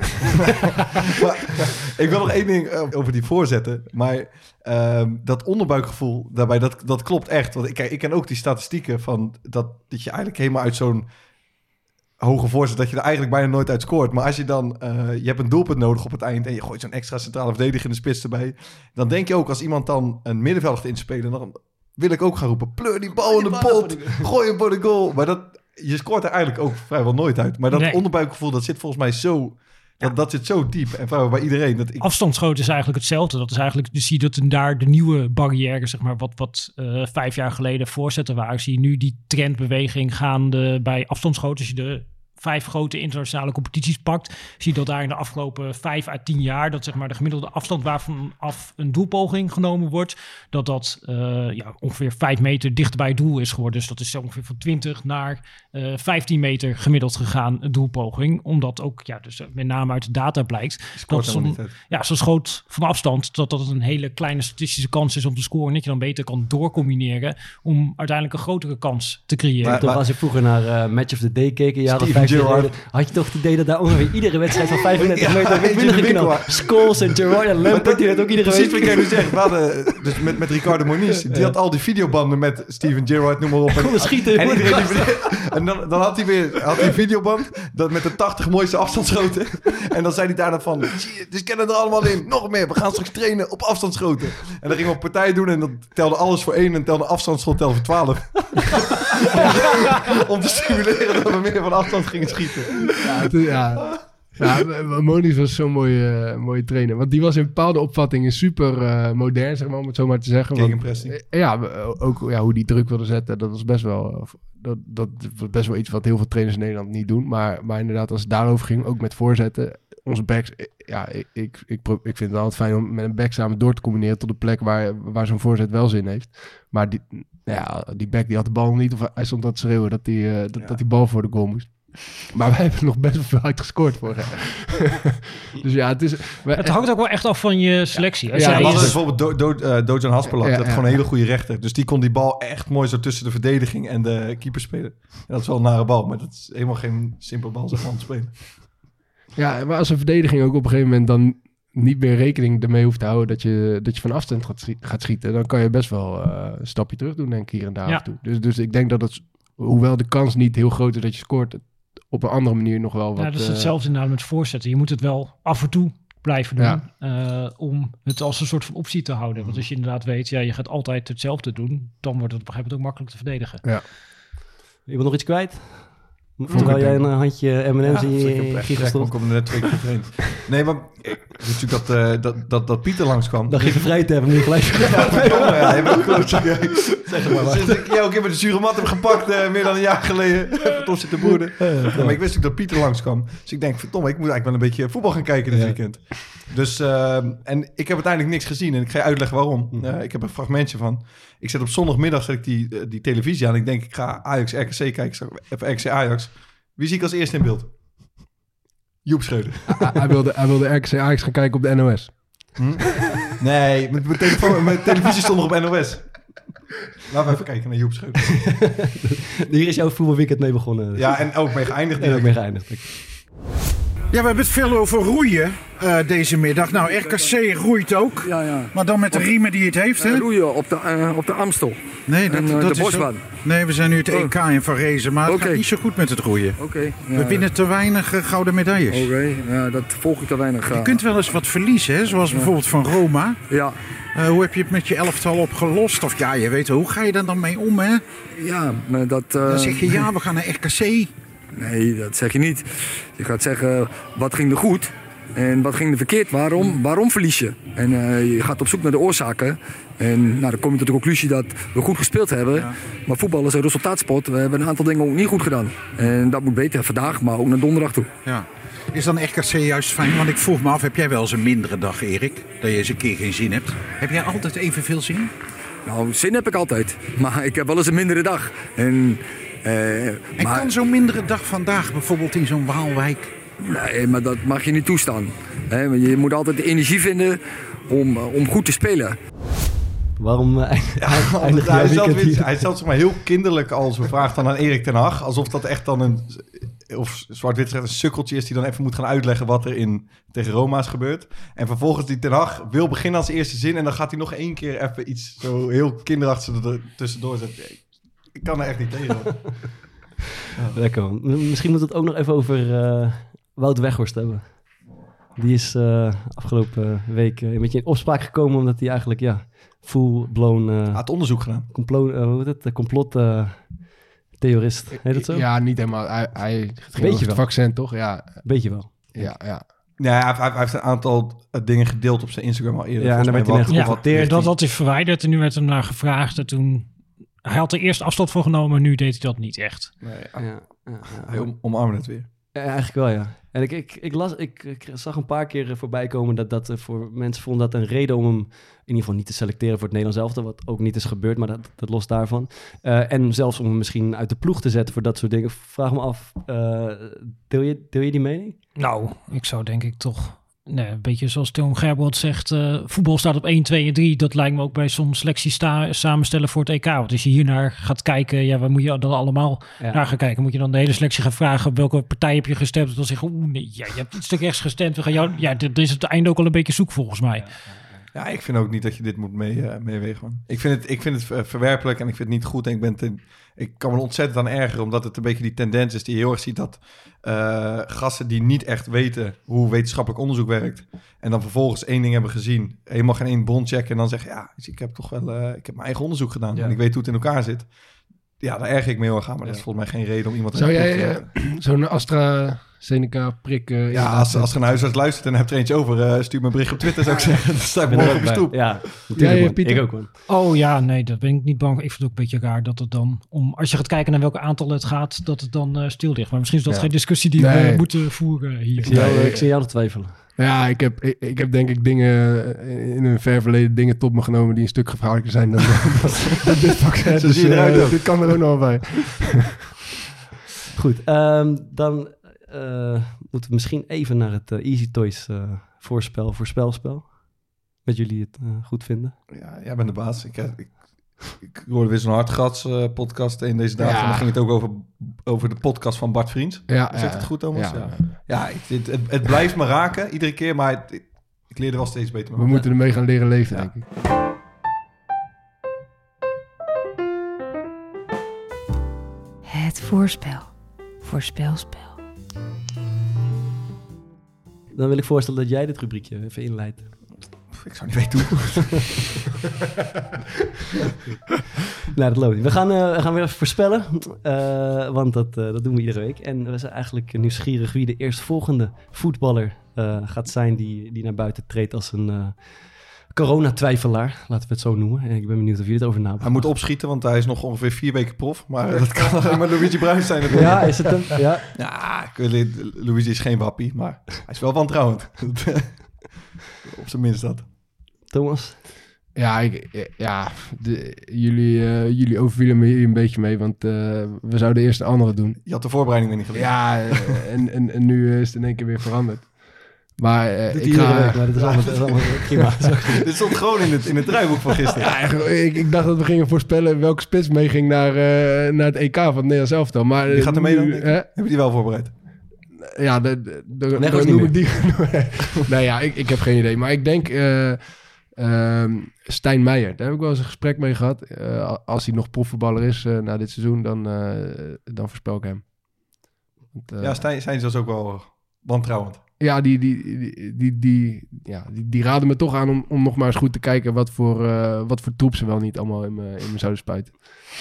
D: Maar ik wil nog één ding eh, over die voorzetten. Maar ehm, dat onderbuikgevoel daarbij, dat, dat klopt echt. Want ik, kijk, ik ken ook die statistieken van dat, dat je eigenlijk helemaal uit zo'n hoge voorzet, dat je er eigenlijk bijna nooit uit scoort. Maar als je dan, eh, je hebt een doelpunt nodig op het eind en je gooit zo'n extra centrale verdediger in de spits erbij. Dan denk je ook, als iemand dan een middenvelder gaat inspelen, dan wil ik ook gaan roepen, pleur die bal in de pot, gooi hem voor de goal. Maar dat, je scoort er eigenlijk ook vrijwel nooit uit. Maar dat
E: Nee.
D: onderbuikgevoel, dat zit volgens mij zo... Dat, dat zit zo diep en vrijwel bij iedereen. Dat ik,
E: Afstandsschoten is eigenlijk hetzelfde. Dat is eigenlijk, dus zie je dat een- daar de nieuwe barrière, zeg maar, wat, wat eh, vijf jaar geleden voorzetten waren. Zie je nu die trendbeweging gaande bij afstandsschoten. Als je de vijf grote internationale competities pakt, zie je dat daar in de afgelopen vijf à tien jaar, dat zeg maar de gemiddelde afstand waarvan af een doelpoging genomen wordt, dat dat eh, ja, ongeveer vijf meter dichter bij het doel is geworden. Dus dat is zo ongeveer van 20 naar eh 15 meter gemiddeld gegaan, een doelpoging. Omdat ook, ja, dus eh, met name uit de data blijkt, dat
D: uit.
E: ja, zo schoot van afstand dat dat een hele kleine statistische kans is om te scoren. Dat je dan beter kan doorcombineren om uiteindelijk een grotere kans te creëren.
D: Maar-
B: Toch als ik vroeger naar eh, Match of the Day 15
D: Gerrard.
B: geleden, had je toch het idee dat daar ongeveer iedere wedstrijd van 35
D: Ja,
B: meter werd binnengeknald. Scholes en Gerrard en Lampert, die werd ook iedere
D: Precies
B: week.
D: wat nu. We hadden, dus met, met Ricardo Moniz. Die had al die videobanden met Steven Gerrard, noem maar op. En,
B: schieten.
D: en, iedereen die, en dan, dan had hij weer had hij een videoband dat met de 80 mooiste afstandsschoten. En dan zei hij daar dan van, dus kennen er allemaal in. Nog meer, we gaan straks trainen op afstandsschoten. En dan gingen we op partij doen en dan telde alles voor één en telde afstandsschot telde voor 12. Om te stimuleren dat we meer van afstand gingen schieten.
A: Ja, ja. Ja, Moniz was zo'n mooie, eh, mooie trainer. Want die was in bepaalde opvattingen super eh, modern, zeg maar, om het zo maar te zeggen. Want, eh, ja, ook ja, hoe die druk wilde zetten, dat was best wel, eh, dat, dat was best wel iets wat heel veel trainers in Nederland niet doen. Maar, maar inderdaad, als het daarover ging, ook met voorzetten, onze backs, eh, ja, ik, ik, ik, ik vind het altijd fijn om met een back samen door te combineren tot de plek waar, waar zo'n voorzet wel zin heeft. Maar die, ja, die back die had de bal niet, of hij stond aan te schreeuwen dat die, eh, dat, dat die bal voor de goal moest. Maar wij hebben nog best wel veel uit gescoord vorig jaar. dus ja, het is...
E: Het hangt ook wel echt af van je selectie. Als
A: Ja, is-
D: bijvoorbeeld Do, Do, Dojan.
A: Ja,
D: dat is
A: ja.
D: gewoon een hele goede rechter. Dus die kon die bal echt mooi zo tussen de verdediging en de keeper spelen. En dat is wel een nare bal, maar dat is helemaal geen simpele bal zeg maar, spelen.
A: Ja, maar als een verdediging ook op een gegeven moment dan niet meer rekening ermee hoeft te houden dat je, dat je van afstand gaat, gaat schieten, dan kan je best wel eh, een stapje terug doen, denk ik, hier en daar
E: Ja.
A: af en toe. Dus, dus ik denk dat het, hoewel de kans niet heel groot is dat je scoort, het op een andere manier nog wel wat...
E: ja, dat is
A: eh,
E: hetzelfde inderdaad met voorzetten. Je moet het wel af en toe blijven doen
A: Ja.
E: eh, om het als een soort van optie te houden. Want als je inderdaad weet, ja, je gaat altijd hetzelfde doen, dan wordt het op een gegeven moment ook makkelijk te verdedigen.
B: Je wil nog iets kwijt? Terwijl jij een eh, handje M&M's in
D: dat is
B: je
D: echt
B: in je giegel
D: ik er net twee keer getraind. Nee, maar ik wist natuurlijk dat, eh, dat, dat, dat Pieter langskwam.
B: Dan geef je vrij te hebben, nu gelijk.
D: Verdomme, ja, je bent. Zeg maar. Sinds ik jou een keer met de zure mat heb gepakt, eh, meer dan een jaar geleden. Verdomme zitten boeren. Ja, maar ik wist natuurlijk dat Pieter langskwam. Dus ik denk, verdomme, ik moet eigenlijk wel een beetje voetbal gaan kijken dit
B: Ja.
D: weekend. Dus, ehm, en ik heb uiteindelijk niks gezien. En ik ga je uitleggen waarom. Eh, ik heb een fragmentje van. Ik zet op zondagmiddag zet ik die, eh, die televisie aan. Ik denk, ik ga Ajax RKC kijken. Even RKC Ajax. Wie zie ik als eerste in beeld? Joep Schreuder.
A: hij, wilde, hij wilde RKC Ajax gaan kijken op de NOS.
D: Nee, mijn, mijn, telefoon, mijn televisie stond nog op NOS. Laten we even kijken naar Joep Schreuder.
B: Hier is jouw voetbalweekend mee begonnen.
D: Ja, en ook mee geëindigd.
B: En ook mee geëindigd.
F: Ja, we hebben het veel over roeien eh, deze middag. Nou, RKC roeit ook.
G: Ja, ja.
F: Maar dan met de riemen die het heeft, hè?
G: Roeien op de, eh, op de Amstel.
F: Nee,
G: En, eh, de
F: is
G: bosbaan.
F: Nee, we zijn nu het
G: Oh.
F: EK in Van Rezen, maar het gaat niet zo goed met het roeien.
G: Oké.
F: We
G: ja,
F: winnen te weinig eh, gouden medailles.
G: Oké, ja, dat volg ik te weinig.
F: Je
G: eh.
F: kunt wel eens wat verliezen, hè? zoals bijvoorbeeld van Roma.
G: Ja,
F: Eh, hoe heb je het met je elftal opgelost? Of ja, je weet hoe ga je daar dan mee om, hè?
G: ja, maar dat... eh,
F: Dan zeg je, ja, we gaan naar RKC.
G: Nee, dat zeg je niet. Je gaat zeggen, wat ging er goed en wat ging er verkeerd? Waarom, waarom verlies je? En eh, je gaat op zoek naar de oorzaken. En nou, dan kom je tot de conclusie dat we goed gespeeld hebben. Maar voetbal is een resultaatsport. We hebben een aantal dingen ook niet goed gedaan. En dat moet beter vandaag, maar ook naar donderdag toe.
F: Ja. Is dan RKC juist fijn? Want ik vroeg me af, heb jij wel eens een mindere dag, Erik? Dat je eens een keer geen zin hebt? Heb jij altijd evenveel zin?
G: Nou, zin heb ik altijd. Maar ik heb wel eens een mindere dag. En,
F: En
G: maar,
F: kan zo'n mindere dag vandaag bijvoorbeeld in zo'n Waalwijk?
G: Nee, maar dat mag je niet toestaan. Hè, je moet altijd de energie vinden om, eh, om goed te spelen.
B: Waarom eh,
D: Ja,
B: eindig
D: hij, stelt, weer- hij stelt zeg maar heel kinderlijk al zo'n vraag dan aan Erik ten Hag. Alsof dat echt dan een, of zwart-wit een sukkeltje is die dan even moet gaan uitleggen wat er in, tegen Roma is gebeurd. En vervolgens die ten Hag wil beginnen als eerste zin en dan gaat hij nog één keer even iets zo heel kinderachtigs er tussendoor zetten. Ik, kan er echt niet tegen.
B: Lekker man. M- Misschien moet het ook nog even over eh, Wout Weghorst hebben. Die is eh, afgelopen week eh, een beetje in opspraak gekomen omdat hij eigenlijk ja, full-blown eh
D: had onderzoek gedaan.
B: complot, eh, hoe heet het, complot eh, theorist. Heet dat zo?
A: Ja, niet helemaal. Hij, hij ging
B: Beetje
A: over het
B: wel.
A: vaccin, toch? Ja,
B: Beetje wel.
A: ja, ja.
D: Ja, hij, hij- hij heeft een aantal eh, dingen gedeeld op zijn Instagram al eerder.
B: Ja, en
D: mij
B: werd hij
D: wat-
E: Ja, dat had hij verwijderd en nu werd hem naar gevraagd. En toen hij had er eerst afstand van genomen, nu deed hij dat niet echt.
D: Nee,
B: Ja, ja, ja.
D: hij om, omarmde het weer.
B: Ja, eigenlijk wel, ja. En ik, ik, ik, las, ik, ik zag een paar keer voorbij komen dat dat eh, voor mensen vonden dat een reden om hem in ieder geval niet te selecteren voor het Nederlands elftal, wat ook niet is gebeurd, maar dat, dat los daarvan. Eh, en zelfs om hem misschien uit de ploeg te zetten voor dat soort dingen. Vraag me af, eh, deel, je, deel je die mening?
E: Nou, ik zou denk ik toch... Nee, een beetje zoals Tim Gerbold zegt, eh, voetbal staat op 1, 2 en 3. Dat lijkt me ook bij zo'n selectie sta- samenstellen voor het EK. Want als je hier naar gaat kijken, ja, waar moet je dan allemaal
B: Ja.
E: naar gaan kijken? Moet je dan de hele selectie gaan vragen op welke partij heb je gestemd? Dan zeggen, oeh, nee, ja, je hebt iets te rechts gestemd. We gaan jou, ja, dit is het einde ook al een beetje zoek volgens mij.
D: Ja, ik vind ook niet dat je dit moet mee, eh, meewegen. man. Ik vind het, ik vind het eh, verwerpelijk en ik vind het niet goed. En ik, ben ten- ik kan me ontzettend aan ergeren, omdat het een beetje die tendens is die je heel erg ziet dat eh, gasten die niet echt weten hoe wetenschappelijk onderzoek werkt. En dan vervolgens één ding hebben gezien, helemaal geen één bron checken. En dan zeggen, ja, dus ik heb toch wel eh, ik heb mijn eigen onderzoek gedaan.
B: Ja.
D: En ik weet hoe het in elkaar zit. Ja, daar erger ik me heel erg aan. Maar dat is volgens mij geen reden om iemand...
A: Zou jij
D: zetten.
A: zo'n AstraZeneca prik... eh,
D: ja, als, als er een huisarts luistert en hebt er eentje over, eh, stuur me een bericht op Twitter, zou ik zeggen. Dan sta ik morgen op
B: bij.
D: stoep.
B: Ja.
A: Pieter?
B: Ik ook, man.
E: Oh ja, nee, dat ben ik niet bang. Ik vind het ook een beetje raar dat het dan, om, als je gaat kijken naar welke aantal het gaat, dat het dan eh, stil ligt. Maar misschien is dat
A: Ja.
E: geen discussie die
A: Nee.
E: we moeten voeren hier.
B: Ik zie jou, ik zie jou twijfelen.
A: Ja, ik heb, ik, ik heb denk ik dingen eh, in een ver verleden dingen tot me genomen die een stuk gevaarlijker zijn dan, dan dit vaccin.
D: Zo
A: Dus, eh, dit kan er ook nog wel bij.
B: Goed, ehm, dan eh, moeten we misschien even naar het eh, Easy Toys eh, voorspel, voorspelspel. Met jullie het eh, goed vinden.
D: Ja, jij bent de baas. Ik, eh, ik, ik hoorde weer zo'n hartgras eh, podcast in deze dagen.
A: Ja.
D: En dan ging het ook over, over de podcast van Bart Vriends.
A: Ja,
D: Zegt
A: ja.
D: het goed, Thomas?
A: Ja.
D: Ja, ja ik, het, het, het blijft me raken, iedere keer. Maar het- ik, ik leer er wel steeds beter
A: We
D: mee.
A: moeten ermee gaan leren leven,
D: Ja.
A: denk ik.
H: Het voorspel. Voorspelspel.
B: Dan wil ik voorstellen dat jij dit rubriekje even inleidt.
D: Ik zou niet weten hoe.
B: Nou, dat loopt niet. We gaan, eh, we gaan weer even voorspellen, eh, want dat, eh, dat doen we iedere week. En we zijn eigenlijk nieuwsgierig wie de eerstvolgende voetballer gaat zijn die, die naar buiten treedt als een coronatwijfelaar, laten we het zo noemen. En ik ben benieuwd of jullie het over na
D: Hij moet opschieten, want hij is nog ongeveer vier weken prof. Maar dat kan alleen maar Luigi Bruins zijn. natuurlijk.
B: Ja, is het hem? Ja.
D: Ja, Luigi is geen wappie, maar hij is wel wantrouwend. Op zijn minst dat.
B: Thomas?
A: Ja, ik, ja de, jullie, eh, jullie overvielen me hier een beetje mee, want eh, we zouden eerst de andere doen.
D: Je had de voorbereiding weer niet gelezen.
A: Ja, eh, en, en, en nu is het in één keer weer veranderd. Maar eh,
B: Dit
A: ik ga...
B: week, maar dat is allemaal, dat is allemaal prima.
D: Dit stond gewoon in het, in het draaiboek van gisteren.
A: Ja, ik, ik dacht dat we gingen voorspellen welke spits meeging naar, eh, naar het EK van het Nederlands elftal. Maar,
D: Die gaat er mee dan? Heb je die wel voorbereid?
A: Ja, de, de, de,
B: Leg
A: de- noem ik die. nee, ja, ik, ik heb geen idee. Maar ik denk eh ehm, Stijn Meijer. Daar heb ik wel eens een gesprek mee gehad. Eh, als hij nog profvoetballer is na dit seizoen, dan, eh, dan voorspel ik hem. Want,
D: ja, Stijn, Stijn is dus ook wel wantrouwend.
A: Ja, die, die, die, die, die, ja, die, die raden me toch aan om, om nog maar eens goed te kijken wat voor, eh, wat voor troep ze wel niet allemaal in me, in me zouden spuiten.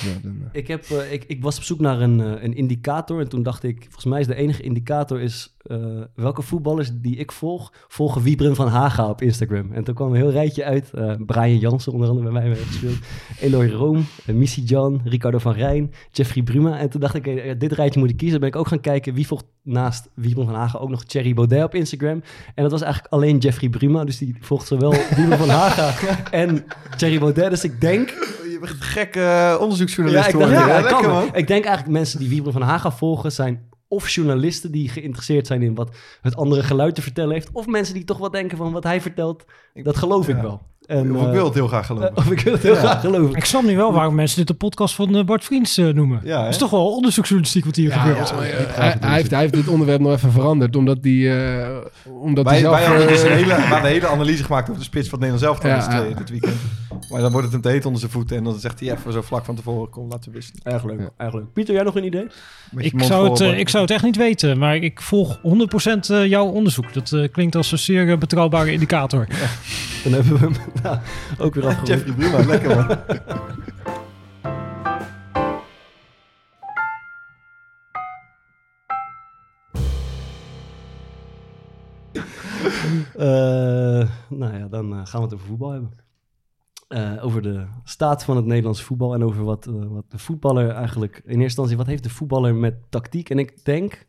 A: Ja, dan, eh,
B: Ik, heb, eh, ik, ik was op zoek naar een, een indicator en toen dacht ik, volgens mij is de enige indicator is eh, welke voetballers die ik volg, volgen Wiebren van Haga op Instagram. En toen kwam een heel rijtje uit. eh, Brian Jansen onder andere bij mij heeft gespeeld. Eloy Room, uh, Missy Jan, Ricardo van Rijn, Jeffrey Bruma. En toen dacht ik, eh, dit rijtje moet ik kiezen. Dan ben ik ook gaan kijken wie volgt naast Wiebren van Haga ook nog Thierry Baudet op Instagram. En dat was eigenlijk alleen Jeffrey Bruma. Dus die volgt zowel Wiebren van Haga en Thierry Baudet. Dus ik denk
D: Je bent een gekke onderzoeksjournalist
B: ja, ik dacht,
D: geworden.
B: ja,
D: Ja,
B: dat
D: lekker
B: kan.
D: man.
B: Ik denk eigenlijk mensen die Wiebren van Haga volgen zijn of journalisten die geïnteresseerd zijn in wat het andere geluid te vertellen heeft, of mensen die toch wel denken van wat hij vertelt, dat geloof ik wel. En,
D: Of ik
B: eh,
D: wil het heel graag geloven.
B: eh, of ik wil het heel
D: Ja.
B: graag geloven.
E: Ik snap nu wel waarom mensen dit de podcast van eh, Bart Vriends eh, noemen.
D: Ja, hè?
E: Dat is toch wel onderzoeksjournalistiek wat hier
A: ja,
E: gebeurt.
A: ja, maar, eh, hij, hij heeft, hij heeft dit onderwerp nog even veranderd, omdat hij, eh, omdat hij
D: Wij,
A: zelf...
D: wij hadden dus
A: eh,
D: een hele, we hadden een hele analyse gemaakt over de spits van
A: ja.
D: eh, dit weekend. Maar dan wordt het hem te heet onder zijn voeten en dan zegt hij even zo vlak van tevoren, kom laten we
B: leuk,
A: Ja.
B: erg leuk. Pieter, jij nog een idee?
E: Ik zou, het, eh, ik zou het echt niet weten, maar ik volg 100% eh, jouw onderzoek. Dat eh, klinkt als een zeer eh, betrouwbare indicator.
B: Dan hebben we hem nou, ook weer afgerond.
D: Jeffrey Bruma, lekker man.
B: Eh, nou ja, dan eh, gaan we het over voetbal hebben. Eh, over de staat van het Nederlandse voetbal en over wat, wat de voetballer eigenlijk... In eerste instantie, wat heeft de voetballer met tactiek? En ik denk,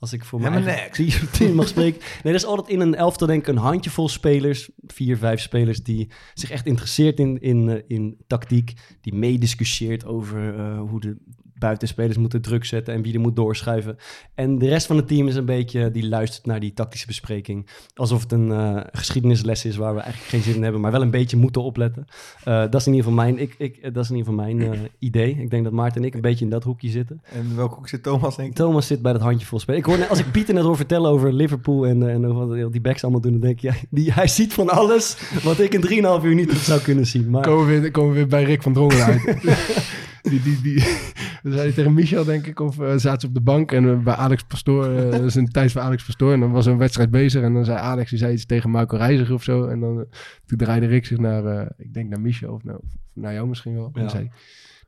B: als ik voor mijn team mag spreken... Nee, er is altijd in een elftal denk ik een handjevol spelers, vier, vijf spelers... die zich echt interesseert in, in, eh, in tactiek. Die meediscussieert over eh, hoe de buitenspelers moeten druk zetten... en wie er moet doorschuiven. En de rest van het team is een beetje... die luistert naar die tactische bespreking. Alsof het een eh, geschiedenisles is waar we eigenlijk geen zin in hebben... maar wel een beetje moeten opletten. Eh, dat is in ieder geval mijn, ik, ik, dat is in ieder geval mijn eh, idee. Ik denk dat Maarten en ik een beetje in dat hoekje zitten.
D: En welke hoek zit Thomas, denk ik?
B: Thomas zit bij dat handjevol spelen. Ik hoor, als ik Pieter net hoor vertellen over Liverpool en, eh, en over wat die backs allemaal doen, dan denk ik, ja, die, hij ziet van alles wat ik in 3,5 uur niet zou kunnen zien. Maar
A: Komen we weer, komen we weer bij Rick van Drongen uit. die, die, die, dan zei hij tegen Michel, denk ik, of eh, zaten ze op de bank en eh, bij Alex Pastoor, eh, dat is een tijd van Alex Pastoor, en dan was er een wedstrijd bezig en dan zei Alex, die zei iets tegen Marco Reiziger of zo, en dan eh, toen draaide Rick zich naar, eh, ik denk naar Michel of, naar- of naar jou misschien wel, en
B: Ja.
A: zei,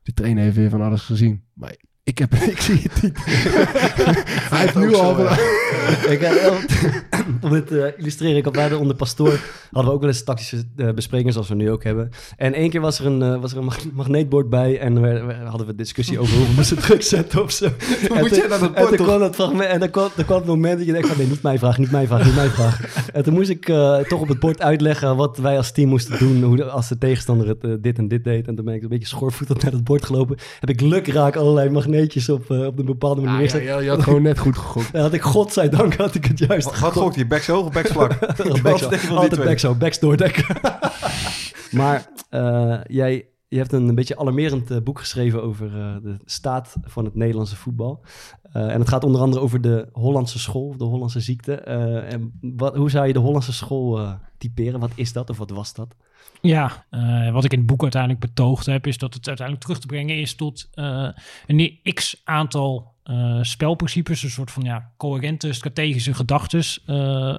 A: de trainer heeft weer van alles gezien, maar ik, heb, ik zie het niet. hij heeft nu al...
D: zo,
B: ik, eh, om dit te illustreren, ik had bij de onder pastoor hadden we ook wel eens tactische eh, besprekingen zoals we nu ook hebben. En één keer was er een, eh, was er een mag- magneetbord bij en we, we hadden we discussie over hoe we moesten druk zetten of zo. En
D: moet naar dat
B: En
D: bord
B: toen kwam dat fragment en dan kwam, dan kwam het moment dat je denkt van nee, niet mijn vraag, niet mijn vraag, niet mijn vraag. En toen moest ik eh, toch op het bord uitleggen wat wij als team moesten doen, hoe de, als de tegenstander het eh, dit en dit deed. En toen ben ik een beetje schoorvoetend naar het bord gelopen. Heb ik lukraak allerlei magneetjes op, eh, op een bepaalde manier
A: Ah, ja,
B: neergezet.
A: je, had gewoon net goed gegokt.
B: En had ik, godzijdank, had ik het juist
D: Wat, wat gokt je? Backs hoog of backs vlak?
B: Altijd
D: twee?
B: back zo, backs doordekken. maar eh, jij je hebt een, een beetje alarmerend eh, boek geschreven over eh, de staat van het Nederlandse voetbal. Eh, en het gaat onder andere over de Hollandse school, de Hollandse ziekte. Eh, en wat, hoe zou je de Hollandse school eh, typeren? Wat is dat of wat was dat?
E: Ja, eh, wat ik in het boek uiteindelijk betoogd heb, is dat het uiteindelijk terug te brengen is tot eh, een x aantal eh, spelprincipes, een soort van ja, coherente strategische gedachten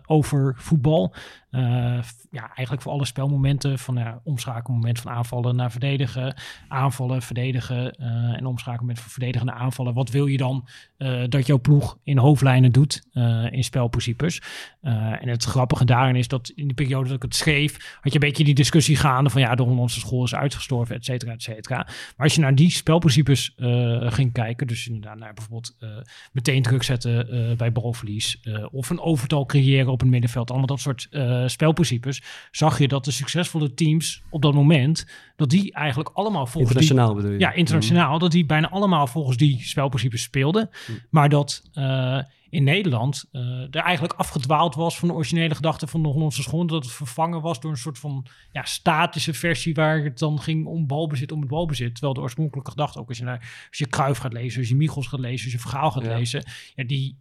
E: over voetbal. Eh, ja, eigenlijk voor alle spelmomenten, van ja, omschakelmoment van aanvallen naar verdedigen, aanvallen, verdedigen eh, en omschakelmoment van verdedigen naar aanvallen. Wat wil je dan eh, dat jouw ploeg in hoofdlijnen doet in spelprincipes? En het grappige daarin is dat in de periode dat ik het schreef, had je een beetje die discussie gaande van ja, de Hollandse school is uitgestorven, et cetera, et cetera. Maar als je naar die spelprincipes ging kijken, dus inderdaad naar bijvoorbeeld meteen druk zetten bij balverlies of een overtal creëren op het middenveld, allemaal dat soort eh, spelprincipes, zag je dat de succesvolle teams op dat moment, dat die eigenlijk allemaal volgens die,
B: Internationaal bedoel je?
E: ja, internationaal. Dat die bijna allemaal volgens die spelprincipes speelden. Maar dat eh, in Nederland eh, er eigenlijk afgedwaald was van de originele gedachte van de Hollandse school. Dat het vervangen was door een soort van ja, statische versie waar het dan ging om balbezit om het balbezit. Terwijl de oorspronkelijke gedachte ook als je, naar, als je Kruif gaat lezen, als je Michels gaat lezen, als je Vergaal gaat
B: Ja.
E: lezen. Ja, die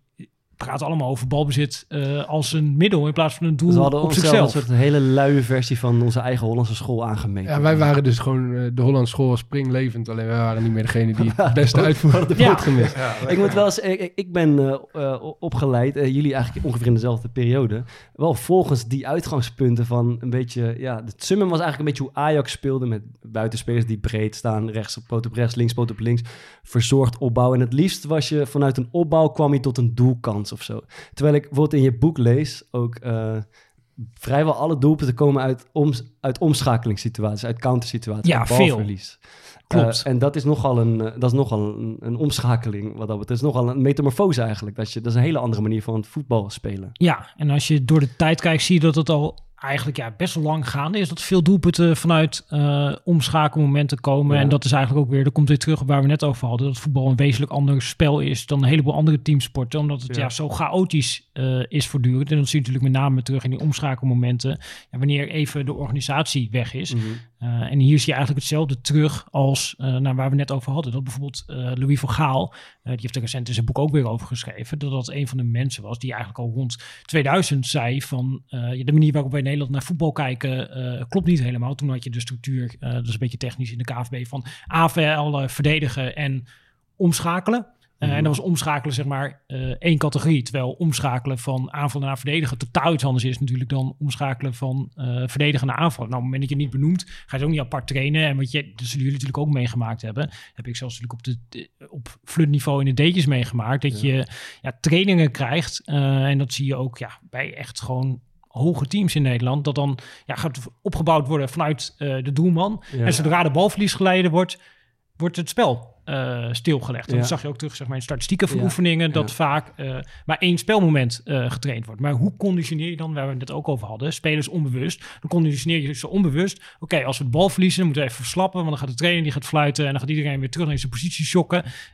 E: praten allemaal over balbezit eh, als een middel in plaats van een doel
B: Dus we hadden
E: op
B: onszelf
E: zichzelf.
B: een soort hele luie versie van onze eigen Hollandse school aangemeten.
A: Ja, wij waren dus gewoon, eh, de Hollandse school was springlevend. Alleen wij waren niet meer degene die het beste uitvoerde.
E: Ja.
B: boot gemist.
D: Ja,
B: Ik moet wel eens, ik, ben eh, opgeleid, eh, jullie eigenlijk ongeveer in dezelfde periode, wel volgens die uitgangspunten van een beetje, ja, het summum was eigenlijk een beetje hoe Ajax speelde met buitenspelers die breed staan, rechts op poot op rechts, links poot op links, verzorgd opbouwen. En het liefst was je vanuit een opbouw kwam je tot een doelkans of zo. Terwijl ik bijvoorbeeld in je boek lees ook eh, vrijwel alle doelpunten komen uit, oms, uit omschakelingssituaties, uit countersituaties,
E: Ja,
B: uit
E: veel.
B: balverlies.
E: Klopt.
B: Eh, en dat is nogal een, eh, dat is nogal een, een omschakeling wat dat betreft. Het is nogal een metamorfose eigenlijk. Dat, je, dat is een hele andere manier van voetbal spelen.
E: Ja, en als je door de tijd kijkt, zie je dat het al eigenlijk ja, best wel lang gaande is. Dat veel doelpunten vanuit eh omschakelmomenten komen.
B: Ja.
E: En dat is eigenlijk ook weer, dat komt weer terug op waar we net over hadden. Dat voetbal een wezenlijk ander spel is dan een heleboel andere teamsporten. Omdat het
B: Ja.
E: ja. zo chaotisch eh, is voortdurend. En dat zie je natuurlijk met name terug in die omschakelmomenten. Ja, wanneer even de organisatie weg is. Uh, en hier zie je eigenlijk hetzelfde terug als uh, naar waar we net over hadden. Dat bijvoorbeeld uh, Louis van Gaal, die heeft er recent in zijn boek ook weer over geschreven, dat dat een van de mensen was die eigenlijk al rond 2000 zei van uh, de manier waarop wij in Nederland naar voetbal kijken klopt niet helemaal. Toen had je de structuur, dat is een beetje technisch in de KVB, van AVL verdedigen en omschakelen. Uh, en dat was omschakelen, zeg maar, uh, één categorie. Terwijl omschakelen van aanvallen naar verdedigen totaal iets anders is natuurlijk dan omschakelen van uh, verdedigen naar aanvallen. Nou, op het moment dat je het niet benoemt, ga je het ook niet apart trainen. En wat je, dat zullen jullie natuurlijk ook meegemaakt hebben. Heb ik zelfs natuurlijk op, de, op flutniveau in de D'tjes meegemaakt. Dat ja. je ja, trainingen krijgt. En dat zie je ook ja, bij echt gewoon hoge teams in Nederland, dat dan ja, gaat opgebouwd worden vanuit eh, de doelman.
B: Ja.
E: En zodra de balverlies geleiden wordt, wordt het spel eh, stilgelegd. En
B: Ja.
E: dat zag je ook terug zeg maar, in statistieken
B: Ja,
E: oefeningen, dat
B: ja.
E: vaak eh, maar één spelmoment eh, getraind wordt. Maar hoe conditioneer je dan, waar we het ook over hadden, spelers onbewust, dan conditioneer je ze onbewust. Oké, als we de bal verliezen, dan moeten we even verslappen, want dan gaat de trainer die gaat fluiten en dan gaat iedereen weer terug naar zijn positie.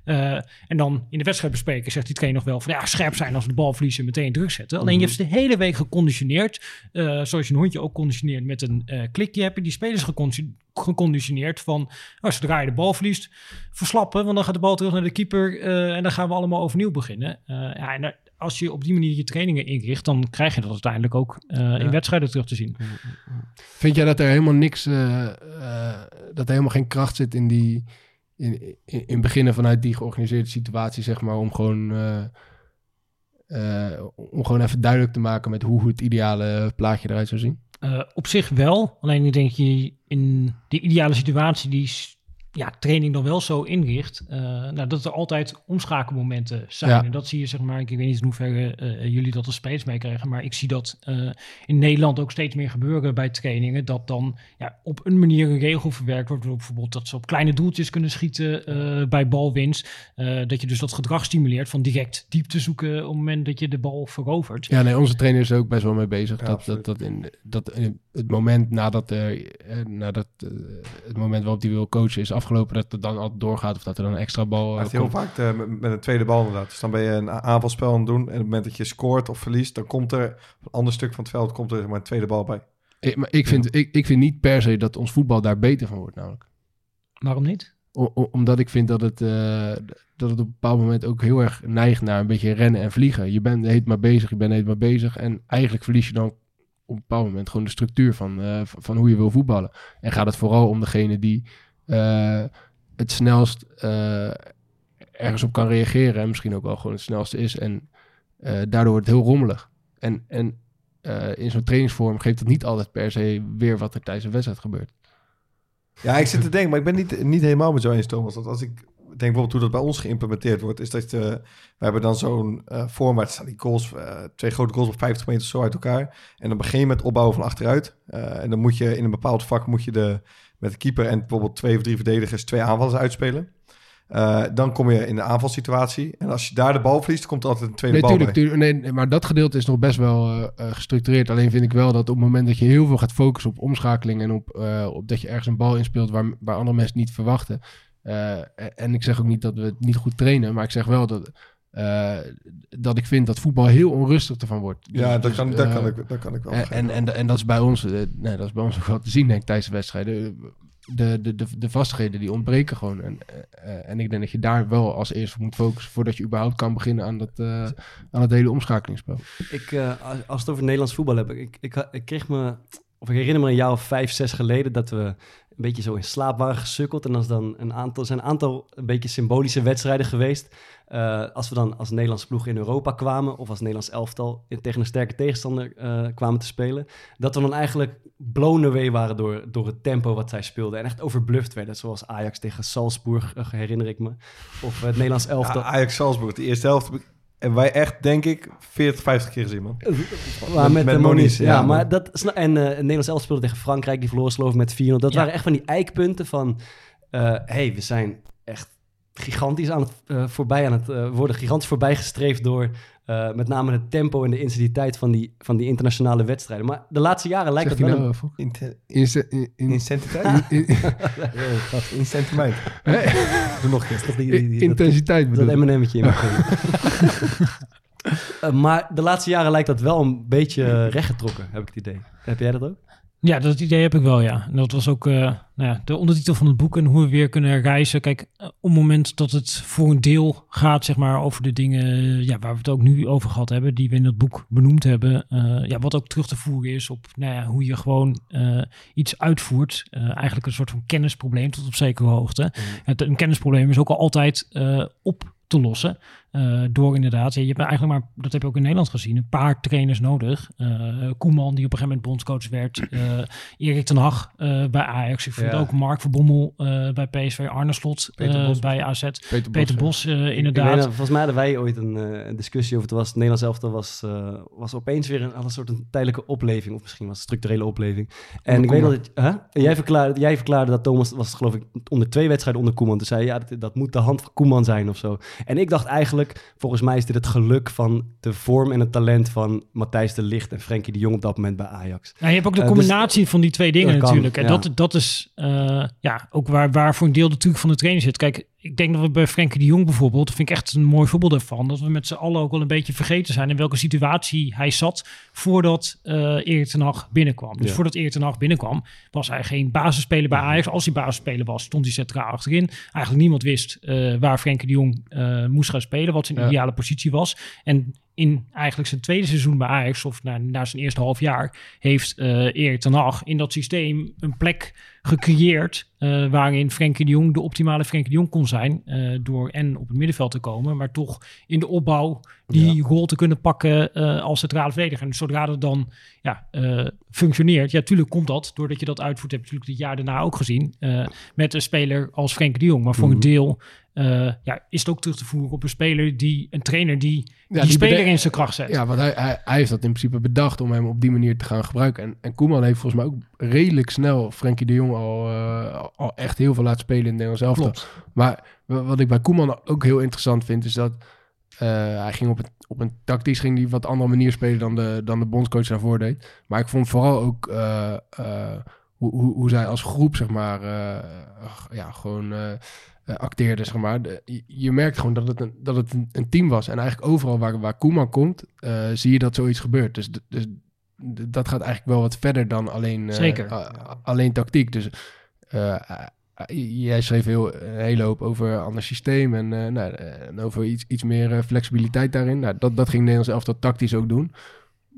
E: Eh, en dan in de wedstrijd bespreken zegt die trainer nog wel van ja, scherp zijn als we de bal verliezen, meteen druk zetten. Alleen je hebt ze de hele week geconditioneerd, zoals je een hondje ook conditioneert met een klikje, heb je die spelers gecondi- geconditioneerd van nou, zodra je de bal verliest, verslappen, want dan gaat de bal terug naar de keeper eh, en dan gaan we allemaal overnieuw beginnen. Eh, ja, en daar- als je op die manier je trainingen inricht, dan krijg je dat uiteindelijk ook eh, in wedstrijden terug te zien.
A: Vind jij dat er helemaal niks, eh, eh, dat er helemaal geen kracht zit in die, in, in, in beginnen vanuit die georganiseerde situatie, zeg maar, om gewoon, eh, eh, om gewoon even duidelijk te maken met hoe het ideale plaatje eruit zou zien?
E: Eh, op zich wel. Alleen ik denk je in de ideale situatie die ja, training dan wel zo inricht, eh, nou, dat er altijd omschakelmomenten zijn.
A: Ja.
E: En dat zie je, zeg maar, ik weet niet in hoeverre eh, jullie dat als spelers meekrijgen, maar ik zie dat eh, in Nederland ook steeds meer gebeuren bij trainingen, dat dan ja, op een manier een regel verwerkt wordt, bijvoorbeeld dat ze op kleine doeltjes kunnen schieten eh, bij balwinst. Eh, dat je dus dat gedrag stimuleert van direct diepte zoeken op het moment dat je de bal verovert.
A: Ja, nee, onze trainer is er ook best wel mee bezig.
D: Ja,
A: dat, dat, dat, in, dat in het moment nadat, er, eh, nadat eh, het moment waarop hij wil coachen is afgelopen, dat het dan altijd doorgaat of dat er dan een extra bal
D: Hij
A: eh,
D: heeft heel vaak de- met, met een tweede bal inderdaad. Dus dan ben je een aanvalspel aan het doen. En op het moment dat je scoort of verliest, dan komt er op een ander stuk van het veld komt er zeg maar een tweede bal bij.
A: Ik, maar ik vind, ik, ik vind niet per se dat ons voetbal daar beter van wordt namelijk.
E: Waarom niet?
A: O- o- omdat ik vind dat het, eh, dat het op een bepaald moment ook heel erg neigt naar een beetje rennen en vliegen. Je bent heet maar bezig, je bent heet maar bezig. En eigenlijk verlies je dan op een bepaald moment gewoon de structuur van, eh, van, hoe je wil voetballen. En gaat het vooral om degene die eh, het snelst eh, ergens op kan reageren. En misschien ook wel gewoon het snelste is. En daardoor wordt het heel rommelig. En, en in zo'n trainingsvorm geeft het niet altijd per se weer wat er tijdens een wedstrijd gebeurt.
D: Ja, ik zit te denken, maar ik ben niet, niet helemaal met jou eens, Thomas. Dat als ik denk bijvoorbeeld hoe dat bij ons geïmplementeerd wordt, is dat eh, we hebben dan zo'n waar het staan die goals, eh, twee grote goals op 50 meter zo uit elkaar. En dan begin je met opbouwen van achteruit. En dan moet je in een bepaald vak moet je de, met de keeper en bijvoorbeeld twee of drie verdedigers twee aanvallers uitspelen. Dan kom je in de aanvalsituatie. En als je daar de bal verliest, komt er altijd een tweede
A: Nee,
D: bal
A: tuurlijk, tuurlijk. Nee, maar dat gedeelte is nog best wel gestructureerd. Alleen vind ik wel dat op het moment dat je heel veel gaat focussen op omschakeling en op, op dat je ergens een bal inspeelt waar, waar andere mensen niet verwachten. Eh, en ik zeg ook niet dat we het niet goed trainen, maar ik zeg wel dat, eh, dat ik vind dat voetbal heel onrustig ervan wordt. Dus-
D: Ja, dat
A: dus,
D: kan, dat
A: eh,
D: kan, ik, dat kan ik wel
A: en, en, en, en dat is bij ons, nee, dat is bij ons ook wel te zien, denk ik, tijdens de wedstrijden. De, de, de, de vastigheden die ontbreken gewoon. En, en ik denk dat je daar wel als eerste op moet focussen voordat je überhaupt kan beginnen aan dat, eh, aan het hele omschakelingsspel.
B: Ik, eh, als, als het over Nederlands voetbal heb, ik, ik, ik kreeg me, of ik herinner me een jaar of vijf, zes geleden dat we een beetje zo in slaap waren gesukkeld. En als dan een aantal, zijn aantal een beetje symbolische wedstrijden geweest. Eh, als we dan als Nederlandse ploeg in Europa kwamen, of als Nederlands elftal tegen een sterke tegenstander eh, kwamen te spelen, dat we dan eigenlijk blown away waren door, door het tempo wat zij speelden. En echt overbluft werden, zoals Ajax tegen Salzburg, eh, herinner ik me. Of het Nederlands elftal.
D: Ja, Ajax Salzburg, de eerste helft. En wij echt, denk ik, 40, 50 keer gezien, man.
B: Maar
D: Met-
B: met,
D: met
B: de
D: Moniz,
B: ja.
D: man.
B: maar dat, en eh het Nederlands elftal speelde tegen Frankrijk, die verloren geloof ik met 4-0. Dat
E: Ja.
B: waren echt van die eikpunten van... eh hey, we zijn echt gigantisch aan het, eh, voorbij aan het eh, worden. Gigantisch voorbij gestreefd door eh, met name het tempo en de intensiteit van die, van die internationale wedstrijden. Maar de laatste jaren lijkt dat wel...
A: nou,
B: een-?
D: In,
A: In, in, in, in,
D: incentiteit?
A: in-
D: In sentiment. Doe nog een keer.
B: toch die- die- die- dat-
A: intensiteit
B: Dat
A: bedoel ik.
B: M&M'tje in mijn Eh, maar de laatste jaren lijkt dat wel een beetje rechtgetrokken, heb ik het idee. Heb jij dat ook?
E: Ja, dat idee heb ik wel, ja. En dat was ook eh, nou ja, de ondertitel van het boek en hoe we weer kunnen reizen. Kijk, eh, op het moment dat het voor een deel gaat, zeg maar, over de dingen eh, ja, waar we het ook nu over gehad hebben, die we in het boek benoemd hebben. ja, wat ook terug te voeren is op nou ja, hoe je gewoon iets uitvoert. Eigenlijk een soort van kennisprobleem tot op zekere hoogte. Het, een kennisprobleem is ook al altijd op te lossen. Eh, door inderdaad. Je hebt eigenlijk maar, dat heb je ook in Nederland gezien, een paar trainers nodig. Eh, Koeman, die op een gegeven moment bondscoach werd. eh Erik ten Hag bij Ajax. Ik vind
B: Ja.
E: ook Mark Verbommel bij PSV. Arne Slot bij AZ.
A: Peter,
E: Peter
A: Bos,
E: inderdaad.
B: weet volgens mij hadden wij ooit een, discussie over. Het was het Nederlands elftal was, was opeens weer een, een soort een tijdelijke opleving. Of misschien was het structurele opleving. En ik weet dat... Jij, verklaarde, jij verklaarde dat Thomas, was geloof ik, onder twee wedstrijden onder Koeman. Toen zei je, ja, dat, dat moet de hand van Koeman zijn of zo. En ik dacht eigenlijk, volgens mij is dit het geluk van de vorm en het talent van Matthijs de Ligt en Frenkie de Jong op dat moment bij Ajax.
E: Nou, je hebt ook de
B: Eh, dus-
E: combinatie van die twee dingen
B: kan,
E: natuurlijk. En
B: ja.
E: dat, dat is eh, ja, ook waar, waar voor een deel de truc van de trainer zit. Kijk, ik denk dat we bij Frenkie de Jong bijvoorbeeld, vind ik echt een mooi voorbeeld ervan, dat we met z'n allen ook wel een beetje vergeten zijn in welke situatie hij zat voordat eh Erik ten Hag binnenkwam. Dus
B: Ja.
E: voordat Erik ten Hag binnenkwam, was hij geen basisspeler bij Ajax. Als hij basisspeler was, stond hij centraal achterin. Eigenlijk niemand wist eh, waar Frenkie de Jong eh, moest gaan spelen, wat zijn
A: Ja.
E: ideale positie was. En in eigenlijk zijn tweede seizoen bij Ajax, of na, na zijn eerste half jaar, heeft eh Erik ten Hag in dat systeem een plek gecreëerd eh, waarin Frenkie de Jong de optimale Frenkie de Jong kon zijn eh, door en op het middenveld te komen, maar toch in de opbouw die rol te kunnen pakken als centrale verdediger. En zodra dat dan ja, functioneert, ja, tuurlijk komt dat doordat je dat uitvoert, heb je natuurlijk dit jaar daarna ook gezien met een speler als Frenkie de Jong. Maar voor een deel eh, ja, is het ook terug te voeren op een speler die een trainer die
A: Ja,
E: die, speler in zijn kracht zet.
A: Ja, want hij, hij, hij heeft dat in principe bedacht om hem op die manier te gaan gebruiken. En, en Koeman heeft volgens mij ook redelijk snel Frenkie de Jong al, eh, al echt heel veel laten spelen in elftal.
E: Klopt.
A: Maar wa- wat ik bij Koeman ook heel interessant vind, is dat eh, hij ging op, het, op een tactisch ging die wat andere manier spelen dan de, dan de bondscoach daarvoor deed. Maar ik vond vooral ook hoe, hoe, hoe zij als groep, zeg maar, ja, gewoon eh, acteerden, zeg maar. De- je, je merkt gewoon dat het een, dat het een, een team was. En eigenlijk overal waar, waar Koeman komt, eh, zie je dat zoiets gebeurt. Dus, dus dat gaat eigenlijk wel wat verder dan alleen, eh,
E: Zeker.
A: alleen tactiek. Dus jij schreef heel, een hele hoop over een ander systeem en, nou, en over iets, iets meer flexibiliteit daarin. Nou, dat, dat ging Nederlands elftal tactisch ook doen.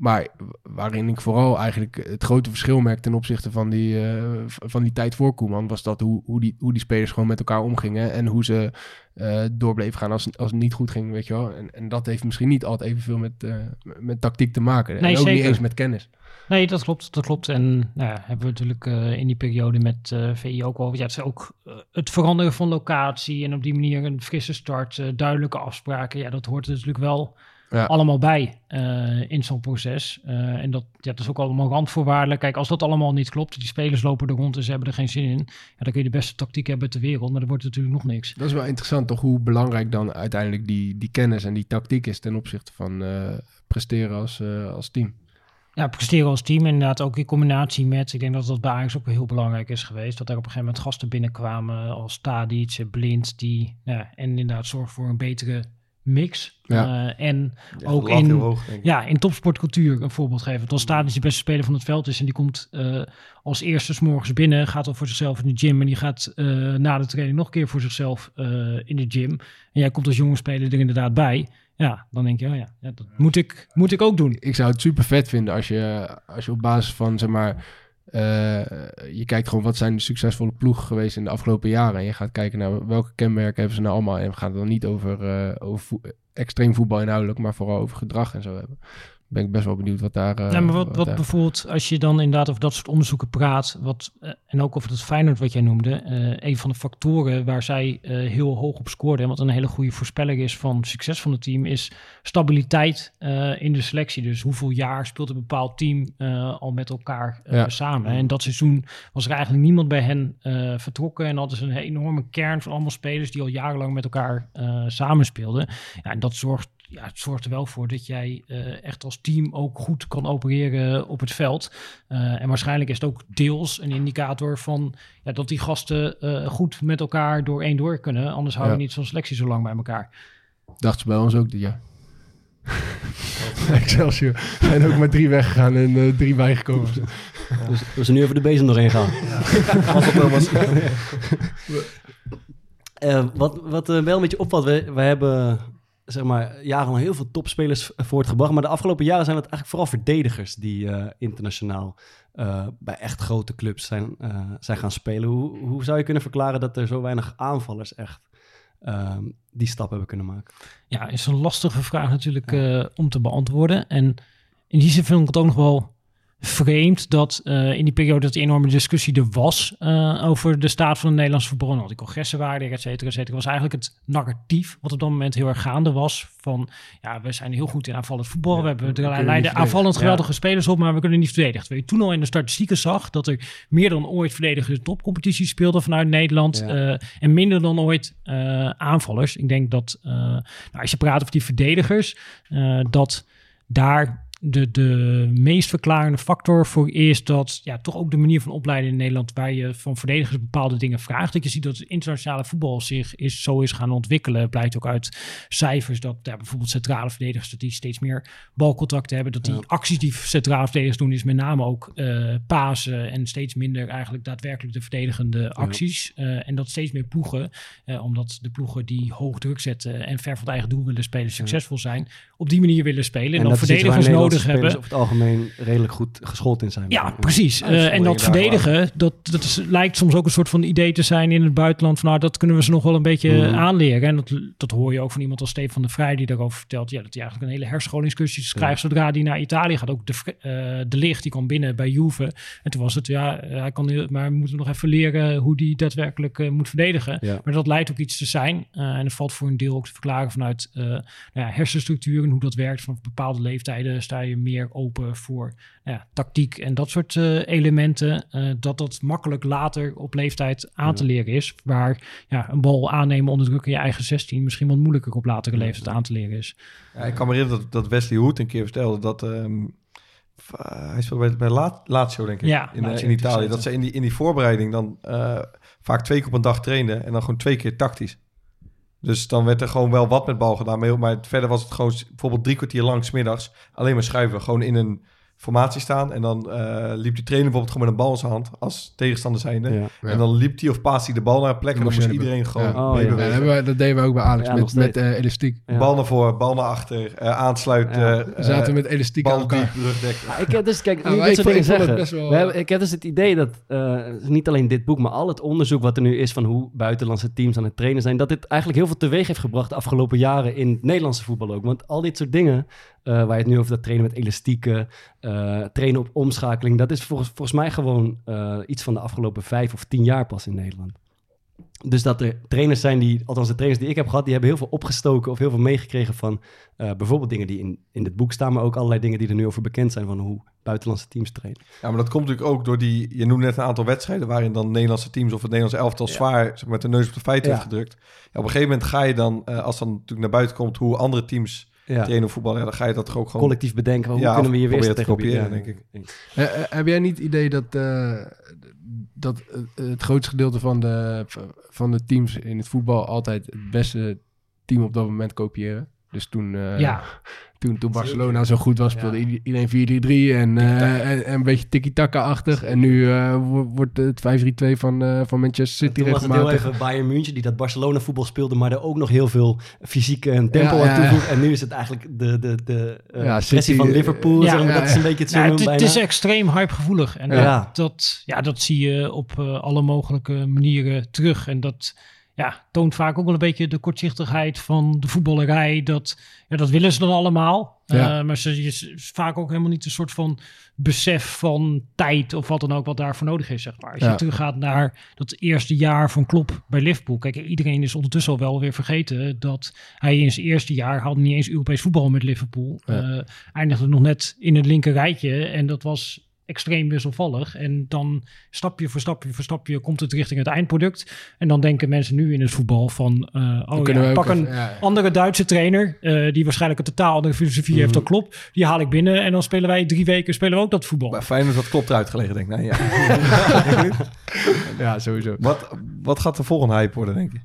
A: Maar waarin ik vooral eigenlijk het grote verschil merk ten opzichte van die, eh, van die tijd voor Koeman, was dat hoe, hoe, die, hoe die spelers gewoon met elkaar omgingen en hoe ze eh doorbleven gaan als, als het niet goed ging, weet je wel. En, en dat heeft misschien niet altijd evenveel met, eh, met tactiek te maken.
E: Nee,
A: en ook niet
E: zeker.
A: eens met kennis.
E: Nee, dat klopt. Dat klopt. En nou ja, hebben we natuurlijk in die periode met VI ook over. Ja, het is ook het veranderen van locatie en op die manier een frisse start, duidelijke afspraken. Ja, dat hoort er natuurlijk wel
A: Ja.
E: allemaal bij eh, in zo'n proces. Eh, en dat, ja, dat is ook allemaal randvoorwaardelijk. Kijk, als dat allemaal niet klopt, die spelers lopen er rond en ze hebben er geen zin in. Ja, dan kun je de beste tactiek hebben ter wereld, maar dan wordt het natuurlijk nog niks.
A: Dat is wel interessant, toch? Hoe belangrijk dan uiteindelijk die, die kennis en die tactiek is ten opzichte van eh, presteren als, eh, als team.
E: Ja, presteren als team inderdaad ook in combinatie met, ik denk dat dat bij Ajax ook heel belangrijk is geweest, dat er op een gegeven moment gasten binnenkwamen als Tadic, Blind, die, ja, en inderdaad zorgen voor een betere mix.
A: Ja.
E: Eh, en
D: Ja,
E: ook in,
D: hoog,
E: ja, in topsportcultuur een voorbeeld geven. Want als Tadic de beste speler van het veld is en die komt eh, als eerste 's morgens binnen, gaat al voor zichzelf in de gym en die gaat eh, na de training nog een keer voor zichzelf eh, in de gym. En jij komt als jonge speler er inderdaad bij. Ja, dan denk je, oh ja, ja dat moet ik, moet ik ook doen.
A: Ik zou het super vet vinden als je, als je op basis van, zeg maar, je kijkt gewoon wat zijn de succesvolle ploegen geweest in de afgelopen jaren. En je gaat kijken naar welke kenmerken hebben ze nou allemaal. En we gaan het dan niet over, eh, over extreem voetbal inhoudelijk, maar vooral over gedrag en zo hebben. Ben ik best wel benieuwd wat daar... eh,
E: Ja, maar wat, wat
A: daar-
E: bijvoorbeeld, als je dan inderdaad over dat soort onderzoeken praat, wat, eh, en ook over dat Feyenoord wat jij noemde, eh, een van de factoren waar zij heel hoog op scoorden, en wat een hele goede voorspeller is van succes van het team, is stabiliteit in de selectie. Dus hoeveel jaar speelt een bepaald team al met elkaar
A: Ja.
E: samen. En dat seizoen was er eigenlijk niemand bij hen vertrokken en hadden ze een enorme kern van allemaal spelers die al jarenlang met elkaar samenspeelden. Ja, en dat zorgt ja, het zorgt er wel voor dat jij eh, echt als team ook goed kan opereren op het veld. Eh, en waarschijnlijk is het ook deels een indicator van ja, dat die gasten eh, goed met elkaar door één door kunnen. Anders houden we
A: Ja.
E: niet zo'n selectie zo lang bij elkaar.
A: Dachten ze bij ons ook dit jaar. Excelsior zijn ook met drie weggegaan en eh, drie bijgekomen.
B: Dus we zijn nu even de bezem doorheen gaan. Wat wat wel een beetje opvalt, we, we hebben zeg maar, jarenlang heel veel topspelers voortgebracht. Maar de afgelopen jaren zijn het eigenlijk vooral verdedigers die eh, internationaal eh, bij echt grote clubs zijn, eh, zijn gaan spelen. Hoe, hoe zou je kunnen verklaren dat er zo weinig aanvallers echt ehm, die stap hebben kunnen maken.
E: Ja, is een lastige vraag natuurlijk om te beantwoorden. En in die zin vind ik het ook nog wel vreemd dat eh, in die periode dat die enorme discussie er was eh, over de staat van de Nederlandse voetbal. En al die congressen waren er, et cetera, et cetera. was eigenlijk het narratief wat op dat moment heel erg gaande was. Van ja, we zijn heel goed in aanvallend voetbal. we hebben
B: kunnen
E: leiden aanvallend
B: Ja.
E: geweldige spelers op, maar we kunnen niet verdedigen. Terwijl je toen al in de statistieken zag dat er meer dan ooit verdedigers de topcompetitie speelden vanuit Nederland.
B: Ja.
E: eh, en minder dan ooit aanvallers. Ik denk dat nou, als je praat over die verdedigers, dat daar de, de meest verklarende factor voor is dat ja, toch ook de manier van opleiden in Nederland, waar je van verdedigers bepaalde dingen vraagt. Dat je ziet dat het internationale voetbal zich is, zo is gaan ontwikkelen. Blijkt ook uit cijfers dat ja, bijvoorbeeld centrale verdedigers dat die steeds meer balcontracten hebben. Dat die
B: Ja.
E: acties die centrale verdedigers doen, is met name ook eh pasen en steeds minder eigenlijk daadwerkelijk de verdedigende acties. Eh, en dat steeds meer ploegen, eh, omdat de ploegen die hoog druk zetten en ver van het eigen doel willen spelen, succesvol zijn, op die manier willen spelen. En, dan
B: iets waar
E: verdedigers
B: Nederlandse
E: nodig hebben.
B: over het algemeen redelijk goed geschoold in zijn.
E: Ja, precies.
D: Ja,
E: Eh, en dat verdedigen, dat, dat is, lijkt soms ook een soort van idee te zijn in het buitenland. Van, nou, dat kunnen we ze nog wel een beetje
B: Mhm.
E: aanleren. En dat, dat hoor je ook van iemand als Stefan de Vrij, die daarover vertelt. Ja, dat hij eigenlijk een hele herscholingscursus krijgt zodra hij naar Italië gaat. Ook de, eh, de licht, die kwam binnen bij Juve. En toen was het, ja, hij kan heel, maar we moeten nog even leren hoe die daadwerkelijk eh, moet verdedigen.
B: Ja.
E: Maar dat lijkt ook iets te zijn. En dat valt voor een deel ook te verklaren vanuit nou ja, hersenstructuur en hoe dat werkt. Van bepaalde leeftijden sta je meer open voor nou ja, tactiek en dat soort eh, elementen. eh, dat dat makkelijk later op leeftijd aan te leren is. Waar ja, een bal aannemen onder druk in je eigen 16 misschien wat moeilijker op latere leeftijd aan te leren is.
D: Ja, ik kan me herinneren dat, dat Wesley Hood een keer vertelde dat... ehm, eh, hij speelde bij, bij La- Lazio, denk ik,
E: Ja,
D: in,
E: Lazio
D: in Italië. Dat ze in die, in die voorbereiding dan eh, vaak twee keer op een dag trainen... en dan gewoon twee keer tactisch. Dus dan werd er gewoon wel wat met bal gedaan. Maar, verder was het gewoon bijvoorbeeld drie kwartier lang 's middags alleen maar schuiven. Gewoon in een formatie staan. En dan eh, liep die trainer bijvoorbeeld gewoon met een bal in zijn hand als tegenstander zijnde.
B: Ja.
A: Ja.
D: En dan liep hij of paas hij de bal naar een plek en dan
A: moest
D: iedereen gewoon
A: Ja.
B: Oh,
D: mee
B: ja.
A: Ja,
D: bewegen.
A: dat, hebben we- dat deden we ook bij Alex met, met eh, elastiek.
B: Ja.
D: Bal naar voor, bal naar achter, eh, aansluiten.
B: Ja.
A: We zaten met elastiek aan
D: bal
A: elkaar.
D: diep, rugdek.
B: Ja, ik heb dus, kijk, nu dit soort dingen zeggen.
A: best wel-
B: We hebben, ik heb dus het idee dat, eh, niet alleen dit boek, maar al het onderzoek wat er nu is van hoe buitenlandse teams aan het trainen zijn, dat dit eigenlijk heel veel teweeg heeft gebracht de afgelopen jaren in het Nederlandse voetbal ook. Want al dit soort dingen, eh, waar je het nu over dat trainen met elastieken, eh, trainen op omschakeling, dat is volgens, volgens mij gewoon eh, iets van de afgelopen vijf of tien jaar pas in Nederland. Dus dat er trainers zijn die, althans de trainers die ik heb gehad, die hebben heel veel opgestoken of heel veel meegekregen van bijvoorbeeld dingen die in, in het boek staan, maar ook allerlei dingen die er nu over bekend zijn van hoe buitenlandse teams trainen.
D: Ja, maar dat komt natuurlijk ook door die... Je noemde net een aantal wedstrijden... waarin dan Nederlandse teams of het Nederlandse elftal zwaar met de neus op de feiten
B: Ja.
D: heeft gedrukt. Ja, op een gegeven moment ga je dan, als dan natuurlijk naar buiten komt... hoe andere teams
B: Ja.
D: trainen of voetballen... Ja, dan ga je dat toch ook gewoon...
B: Collectief bedenken, hoe
D: Ja,
B: kunnen we hier weer
D: te
B: tegen
D: kopiëren, denk ik.
A: Eh, eh, heb jij niet het idee dat, eh, dat het grootste gedeelte van de, van de teams in het voetbal altijd het beste team op dat moment kopiëren? Dus toen, eh,
E: ja,
A: toen, toen Barcelona zo goed was, speelde
B: Ja.
A: iedereen 4-3-3 en, eh, en, en een beetje tiki-taka-achtig. En nu eh, wo- wordt het 5-3-2 van, eh, van Manchester City
B: Toen was het heel even Bayern München die dat Barcelona voetbal speelde, maar er ook nog heel veel fysiek en tempo
A: Ja,
B: aan toevoegt. En nu is het eigenlijk de, de, de eh,
A: Ja,
B: pressie
A: City,
B: van Liverpool.
E: ja,
B: zeg maar,
A: ja,
B: dat is een beetje het zo
E: het, is extreem hypegevoelig. En
B: Ja.
E: dat, dat, ja, dat zie je op eh, alle mogelijke manieren terug. En dat ja, toont vaak ook wel een beetje de kortzichtigheid van de voetballerij. Dat, ja, dat willen ze dan allemaal.
A: Ja.
E: Eh, maar ze is vaak ook helemaal niet een soort van besef van tijd of wat dan ook wat daarvoor nodig is. Zeg maar. Als
A: Ja.
E: je teruggaat naar dat eerste jaar van Klopp bij Liverpool. Kijk, iedereen is ondertussen al wel weer vergeten dat hij in zijn eerste jaar had niet eens Europees voetbal met Liverpool.
A: Ja.
E: Eh, eindigde nog net in het linker rijtje en dat was extreem wisselvallig. En dan stapje voor stapje voor stapje komt het richting het eindproduct. En dan denken mensen nu in het voetbal van, eh, oh ja, pak een
A: ja.
E: andere Duitse trainer, eh, die waarschijnlijk een totaal andere filosofie heeft dan klopt. Die haal ik binnen en dan spelen wij drie weken spelen we ook dat voetbal.
D: Maar Feyenoord dat klopt eruit gelegen, denk ik. Nee, ja.
A: Ja, sowieso.
D: wat, wat gaat de volgende hype worden, denk je?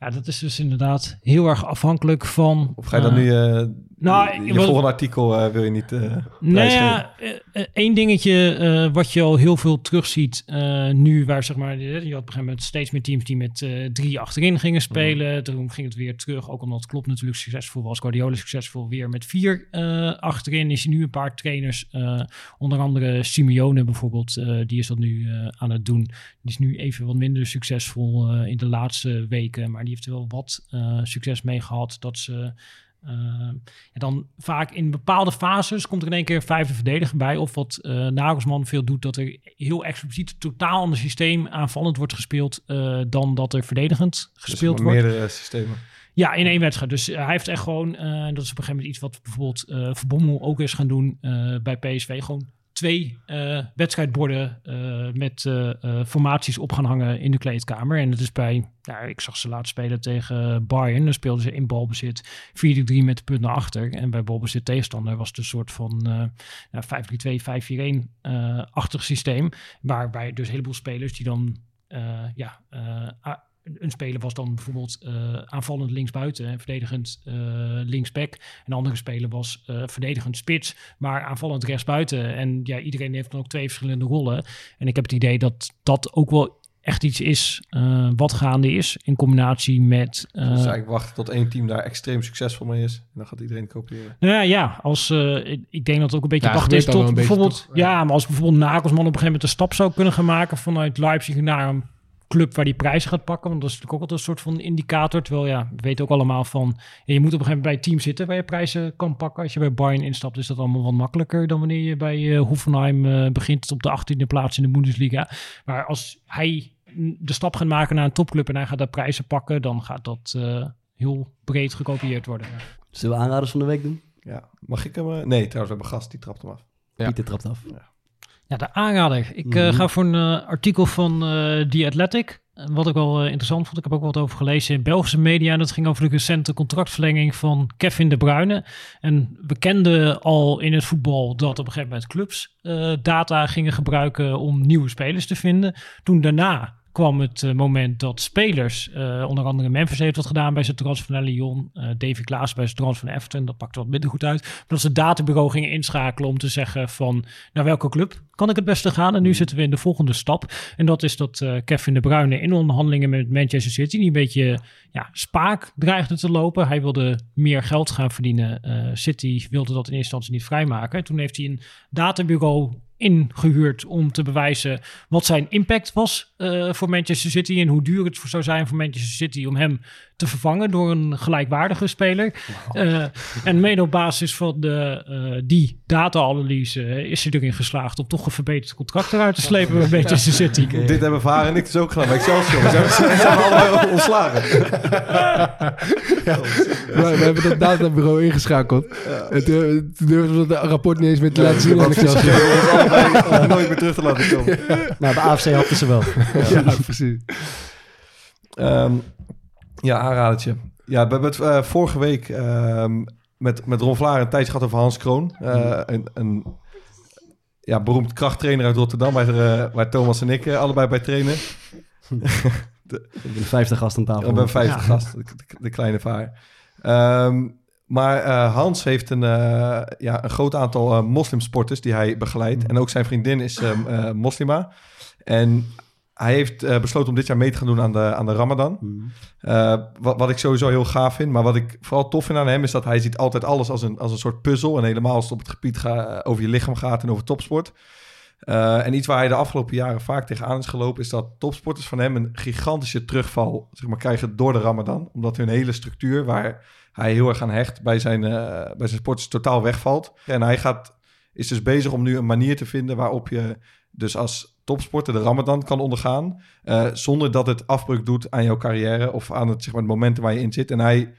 E: Ja, dat is dus inderdaad heel erg afhankelijk van...
D: Of ga je dan
E: eh,
D: nu eh,
E: Nou,
D: je volgende artikel eh, wil je niet eh
E: Nou ja, eh, één dingetje wat je al heel veel terugziet nu, waar zeg maar, je had op een gegeven moment steeds meer teams die met drie achterin gingen spelen. Toen ging het weer terug, ook omdat Klopp natuurlijk succesvol was, Guardiola succesvol, weer met vier achterin. Is nu een paar trainers, onder andere Simeone bijvoorbeeld, die is dat nu aan het doen. Die is nu even wat minder succesvol in de laatste weken, maar die heeft er wel wat succes mee gehad dat ze... eh, en dan vaak in bepaalde fases komt er in één keer een vijfde verdediger bij. Of wat eh Nagelsman veel doet, dat er heel expliciet totaal ander systeem aanvallend wordt gespeeld eh, dan dat er verdedigend gespeeld
D: Dus
E: wordt.
D: meerdere systemen.
E: Ja, in één wedstrijd. Dus eh, hij heeft echt gewoon, eh, dat is op een gegeven moment iets wat bijvoorbeeld eh Verbommel ook is gaan doen eh, bij PSV. Gewoon twee eh, wedstrijdborden eh, met eh, formaties op gaan hangen in de kleedkamer. En dat is bij, ja, ik zag ze laten spelen tegen Bayern. Dan speelden ze in balbezit 4-3 met de punt naar achter. En bij balbezit tegenstander was het een soort van eh ja, 5-3-2, 5-4-1-achtig systeem. Waarbij dus een heleboel spelers die dan ja, een speler was dan bijvoorbeeld eh, aanvallend linksbuiten en verdedigend eh, linksback. Een andere speler was eh, verdedigend spits, maar aanvallend rechtsbuiten. En ja, iedereen heeft dan ook twee verschillende rollen. En ik heb het idee dat dat ook wel echt iets is eh, wat gaande is in combinatie met... eh,
D: dus eigenlijk wachten tot één team daar extreem succesvol mee is. En dan gaat iedereen kopiëren.
E: nou ja, ja, als, eh, ik- ik denk dat het ook een beetje
A: Ja,
E: wachten is tot bijvoorbeeld...
A: toch?
E: Ja, maar als bijvoorbeeld Nagelsman op een gegeven moment een stap zou kunnen gaan maken vanuit Leipzig naar een club waar die prijzen gaat pakken. Want dat is natuurlijk ook altijd een soort van indicator. Terwijl ja, we weten ook allemaal van... ja, je moet op een gegeven moment bij een team zitten waar je prijzen kan pakken. Als je bij Bayern instapt is dat allemaal wat makkelijker dan wanneer je bij eh, Hoffenheim eh, begint op de 18e plaats in de Bundesliga. Maar als hij de stap gaat maken naar een topclub en hij gaat daar prijzen pakken, dan gaat dat eh, heel breed gekopieerd worden.
B: Zullen we aanraders van de week doen?
D: Ja, mag ik hem? Nee, trouwens, we hebben een gast, die trapt hem af.
A: Ja.
B: Pieter trapt af.
E: Ja, de aanrader. Ik eh,
B: Mhm.
E: ga voor een eh, artikel van The Athletic. Eh, Wat ik wel interessant vond. Ik heb ook wat over gelezen in Belgische media. En dat ging over de recente contractverlenging van Kevin De Bruyne. En we kenden al in het voetbal dat op een gegeven moment clubs data gingen gebruiken om nieuwe spelers te vinden. Toen daarna kwam het eh, moment dat spelers, eh, onder andere Memphis heeft wat gedaan bij zijn transfer naar Lyon, eh Davy Klaas bij zijn transfer naar Everton, dat pakte wat minder goed uit. Maar dat ze het databureau gingen inschakelen om te zeggen van, naar welke club kan ik het beste gaan? En nu zitten we in de volgende stap. En dat is dat Kevin De Bruyne in onderhandelingen met Manchester City, die een beetje ja, spaak dreigde te lopen. Hij wilde meer geld gaan verdienen. City wilde dat in eerste instantie niet vrijmaken. Toen heeft hij een databureau ingehuurd om te bewijzen wat zijn impact was eh, voor Manchester City en hoe duur het zou zijn voor Manchester City om hem te vervangen door een gelijkwaardige speler. Eh, en mede op basis van de, eh, die data-analyse is hij erin geslaagd om toch een verbeterd contract eruit te slepen bij Manchester City.
D: Dit hebben Varen en ik dus ook gedaan bij Excelsior. We zijn, allebei ontslagen.
A: We, we hebben dat databureau ingeschakeld. En toen, toen durfden we dat rapport niet eens meer te laten zien. aan Excelsior.
D: allebei nooit meer terug te laten komen.
B: Nou, bij AFC hadden ze wel.
A: Ja, precies.
D: Ehm, ja, aanradertje. Ja, we hebben het eh, vorige week ehm, met, met Ron Vlaar een tijdje gehad over Hans Kroon. Eh, een, een ja, beroemd krachttrainer uit Rotterdam, waar, eh, waar Thomas en ik allebei bij trainen.
B: We hebben een vijfde gast aan tafel.
D: We hebben vijfde
E: Ja.
D: gast, de, de- de kleine vaar. Ehm, maar Hans heeft een, ja, een groot aantal eh, moslimsporters die hij begeleidt. En ook zijn vriendin is eh, eh, moslima. En hij heeft eh, besloten om dit jaar mee te gaan doen aan de, aan de Ramadan.
B: Mhm.
D: Eh, wat, wat ik sowieso heel gaaf vind. Maar wat ik vooral tof vind aan hem is dat hij ziet altijd alles als een, als een soort puzzel. En helemaal als het op het gebied ga, over je lichaam gaat en over topsport. Eh, en iets waar hij de afgelopen jaren vaak tegenaan is gelopen... is dat topsporters van hem een gigantische terugval zeg maar, krijgen door de Ramadan. Omdat hun hele structuur, waar hij heel erg aan hecht... bij zijn, eh, bij zijn sporters totaal wegvalt. En hij gaat, is dus bezig om nu een manier te vinden... waarop je dus als topsporter de Ramadan kan ondergaan... eh, zonder dat het afbreuk doet aan jouw carrière... of aan het, zeg maar, het moment waar je in zit. En hij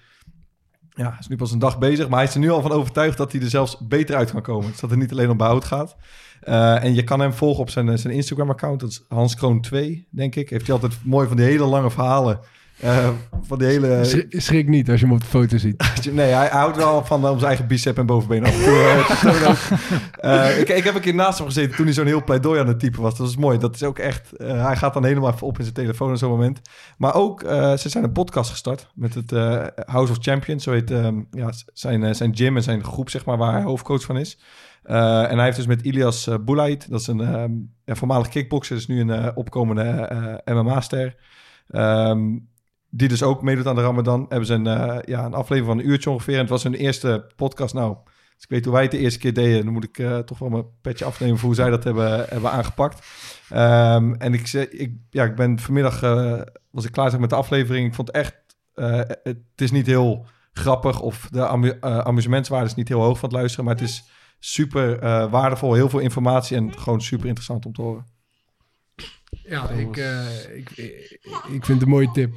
D: ja, is nu pas een dag bezig, maar hij is er nu al van overtuigd dat hij er zelfs beter uit kan komen. Dus dat het niet alleen om behoud gaat. Eh, en je kan hem volgen op zijn, zijn Instagram-account. Dat is Hans Kroon 2, denk ik. Heeft hij altijd mooi van die hele lange verhalen Eh, van die hele...
A: Schrik, schrik niet als je hem op de foto ziet.
D: Nee, hij, hij houdt wel van om zijn eigen bicep en bovenbeen af eh. Eh, ik, ik heb een keer naast hem gezeten toen hij zo'n heel pleidooi aan het typen was. Dat is mooi. Dat is ook echt... eh, hij gaat dan helemaal even op in zijn telefoon op zo'n moment. Maar ook, eh, ze zijn een podcast gestart met het eh, House of Champions. Zo heet ehm, ja, zijn, eh, zijn gym en zijn groep, zeg maar, waar hij hoofdcoach van is. Eh, en hij heeft dus met Ilias uh, dat is een ehm, ja, voormalig kickboxer, is nu een eh, opkomende eh, MMA-ster. Ehm, die dus ook meedoet aan de Ramadan. Hebben ze een, eh, ja, een aflevering van een uurtje ongeveer. En het was hun eerste podcast. Nou, als ik weet hoe wij het de eerste keer deden, dan moet ik eh, toch wel mijn petje afnemen voor hoe zij dat hebben, hebben aangepakt. Ehm, en ik, zei- ik, ja, ik ben vanmiddag, eh, was ik klaar zeg, met de aflevering. Ik vond het echt, eh, het is niet heel grappig of de amu amusementswaarde is niet heel hoog van het luisteren. Maar het is super eh, waardevol, heel veel informatie en gewoon super interessant om te horen.
A: Ja, ik, eh, ik, ik, ik vind het een mooie tip.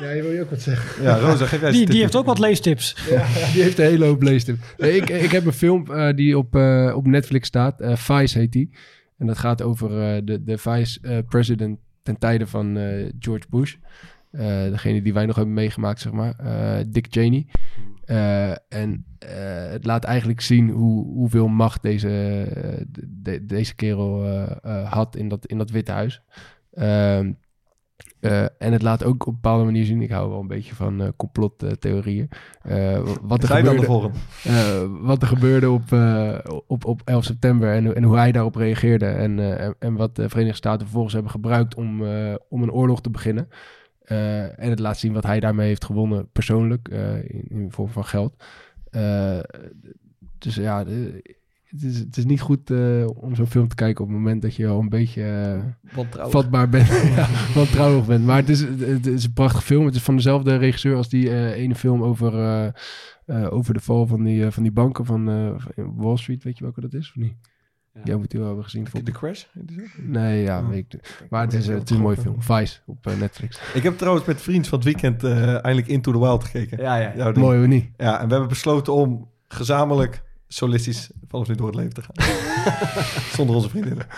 A: Ja, je wil je ook wat zeggen?
D: Ja, Rosa, geef jij
E: Die, die heeft ook wat leestips.
A: Ja, die heeft een hele hoop leestip. Nee, ik, ik heb een film eh, die op, eh, op Netflix staat. eh, Vice heet die. En dat gaat over eh, de, de vice-president ten tijde van eh, George Bush. Eh, degene die wij nog hebben meegemaakt, zeg maar. eh, Dick Cheney. Eh, en eh, het laat eigenlijk zien hoe, hoeveel macht deze, de- de- deze kerel eh, eh, had in dat, in dat Witte Huis. Ehm, eh, en het laat ook op een bepaalde manier zien. Ik hou wel een beetje van eh complottheorieën. Eh, wat er gebeurde, eh, wat er gebeurde op, op, op 11 september en, en hoe hij daarop reageerde. En, en, en wat de Verenigde Staten vervolgens hebben gebruikt om, om een oorlog te beginnen. En het laat zien wat hij daarmee heeft gewonnen persoonlijk in, in vorm van geld. Dus ja, de- het is, het is niet goed eh, om zo'n film te kijken op het moment dat je al een beetje eh, vatbaar bent. ja, wantrouwig bent. Maar het is, het is een prachtig film. Het is van dezelfde regisseur als die eh, ene film over, eh, eh, over de val van die, van die banken van eh, Wall Street. Weet je welke dat is of niet? Die moet je wel hebben gezien.
D: De Crash?
A: Nee, ja, weet ik. Maar het is, het is een mooie film. Vice op Netflix.
D: Ik heb trouwens met vriend van het weekend eh, eindelijk Into the Wild gekeken.
B: Ja, ja.
D: Ding.
A: Mooi of niet?
D: Ja, en we hebben besloten om gezamenlijk solistisch vanaf nu door het leven te gaan. Zonder onze vriendinnen.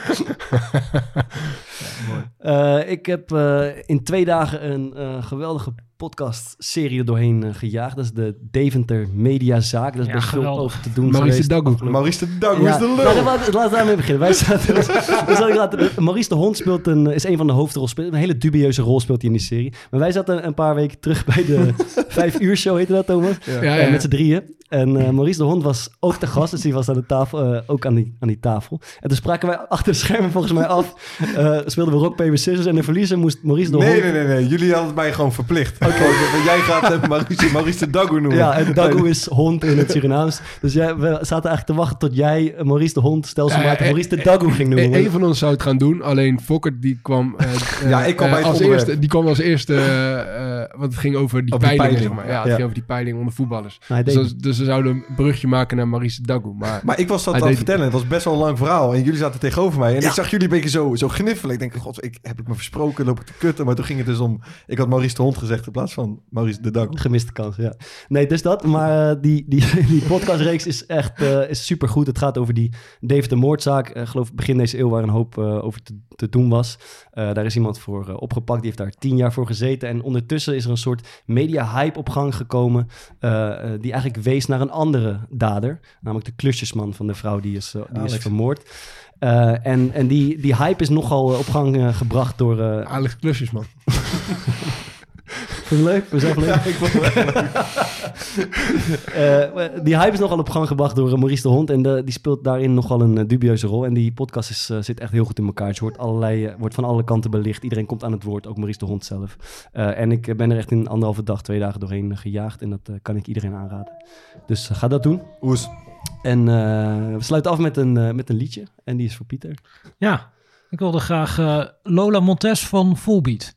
B: Eh, ik heb eh, in twee dagen een eh, geweldige podcast-serie er doorheen gejaagd. Dat is de Deventer Mediazaak. Daar is
E: Ja,
B: best veel over te doen
A: Maurice
B: geweest.
A: de Dagoe.
D: Maurice de Dag, hoe
B: Ja,
D: is de
B: nou,
D: lul?
B: laten we- laten we daarmee beginnen. Wij zaten, we laten, Maurice de Hond speelt een, is een van de hoofdrolspelers. Een hele dubieuze rol speelt hij in die serie. Maar wij zaten een paar weken terug bij de vijf uur show, heette dat Thomas?
D: Ja.
A: Ja, ja.
B: met z'n drieën. En eh, Maurice de Hond was ook te gast, dus die was aan de tafel, eh, ook aan die, aan die tafel. En toen spraken wij achter de schermen volgens mij af. eh, speelden we rock, paper, scissors. En de verliezer moest Maurice de
D: Nee,
B: Hond...
D: nee, nee, nee. Jullie hadden mij gewoon verplicht. Oké. Jij gaat Maurice, Maurice de Dagoe noemen.
B: Ja, en Dagoe is hond in het Surinaams. Dus jij, we zaten eigenlijk te wachten tot jij Maurice de Hond stelselmatig
A: Ja, eh,
B: Maurice de Dagoe ging
A: Eén
B: noemen.
A: een van ons zou het gaan doen, alleen Fokker die kwam,
D: Ja, ik kwam bij het
A: als
D: onderwerp.
A: eerste, die kwam als eerste, want het ging over die
D: Over die
A: peiling,
D: peiling,
A: zeg maar. Ja, het
D: ja.
A: ging over die peiling onder voetballers.
B: hij
A: Dus, dat- dus we zouden een brugje maken naar Maurice Dagoe. Maar,
D: Maar ik was dat aan het vertellen. Het was best wel een lang verhaal. En jullie zaten tegenover mij. En ik zag jullie een beetje zo, zo gniffelen. Ik denk, god, ik, heb ik me versproken? Loop ik te kutten? Maar toen ging het dus om... Ik had Maurice de Hond gezegd in plaats van Maurice de Dagoe.
B: Gemiste kans, ja. Nee, dus dat. Maar eh, die, die, die podcastreeks is echt eh, is supergoed. Het gaat over die David de moordzaak. Eh, geloof ik begin deze eeuw waar een hoop eh, over te, te doen was. Eh, daar is iemand voor opgepakt. Die heeft daar tien jaar voor gezeten. En ondertussen is er een soort media-hype op gang gekomen... die eigenlijk wees naar een andere dader. Namelijk de klusjesman van de vrouw die is, eh, die is vermoord. Eh, en en die, die hype is nogal eh, op gang gebracht door... eh
A: Alex Klusjes,
B: je leuk? Zelf leuk?
D: ik vond het echt leuk.
B: Eh, die hype is nogal op gang gebracht door eh, Maurice de Hond. En de, die speelt daarin nogal een eh, dubieuze rol. En die podcast is, eh, zit echt heel goed in elkaar. Het wordt, allerlei, eh, wordt van alle kanten belicht. Iedereen komt aan het woord, ook Maurice de Hond zelf. Eh, en ik eh, ben er echt in anderhalve dag, twee dagen doorheen eh, gejaagd. En dat eh, kan ik iedereen aanraden. Dus eh, ga dat doen.
D: Oes.
B: En eh, we sluiten af met een, eh, met een liedje. En die is voor Pieter.
E: Ja, ik wilde graag eh, Lola Montes van Fullbeat.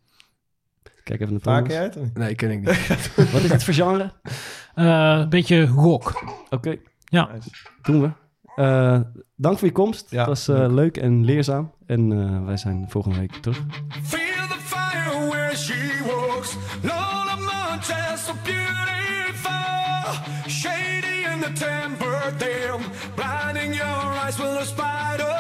B: Kijk even naar
D: Vaak
B: Thomas.
D: of niet?
A: Nee, ken ik niet.
B: Wat is het voor genre?
E: Eh, een beetje rock.
B: Oké,
E: Ja.
D: Nice.
B: doen we. Eh, dank voor je komst.
D: Ja,
B: het was eh, leuk en leerzaam. En eh, wij zijn volgende week terug.
I: Feel the fire where she walks. Lola Montez, so beautiful. Shady in the timber dim. Blinding your eyes with a spider.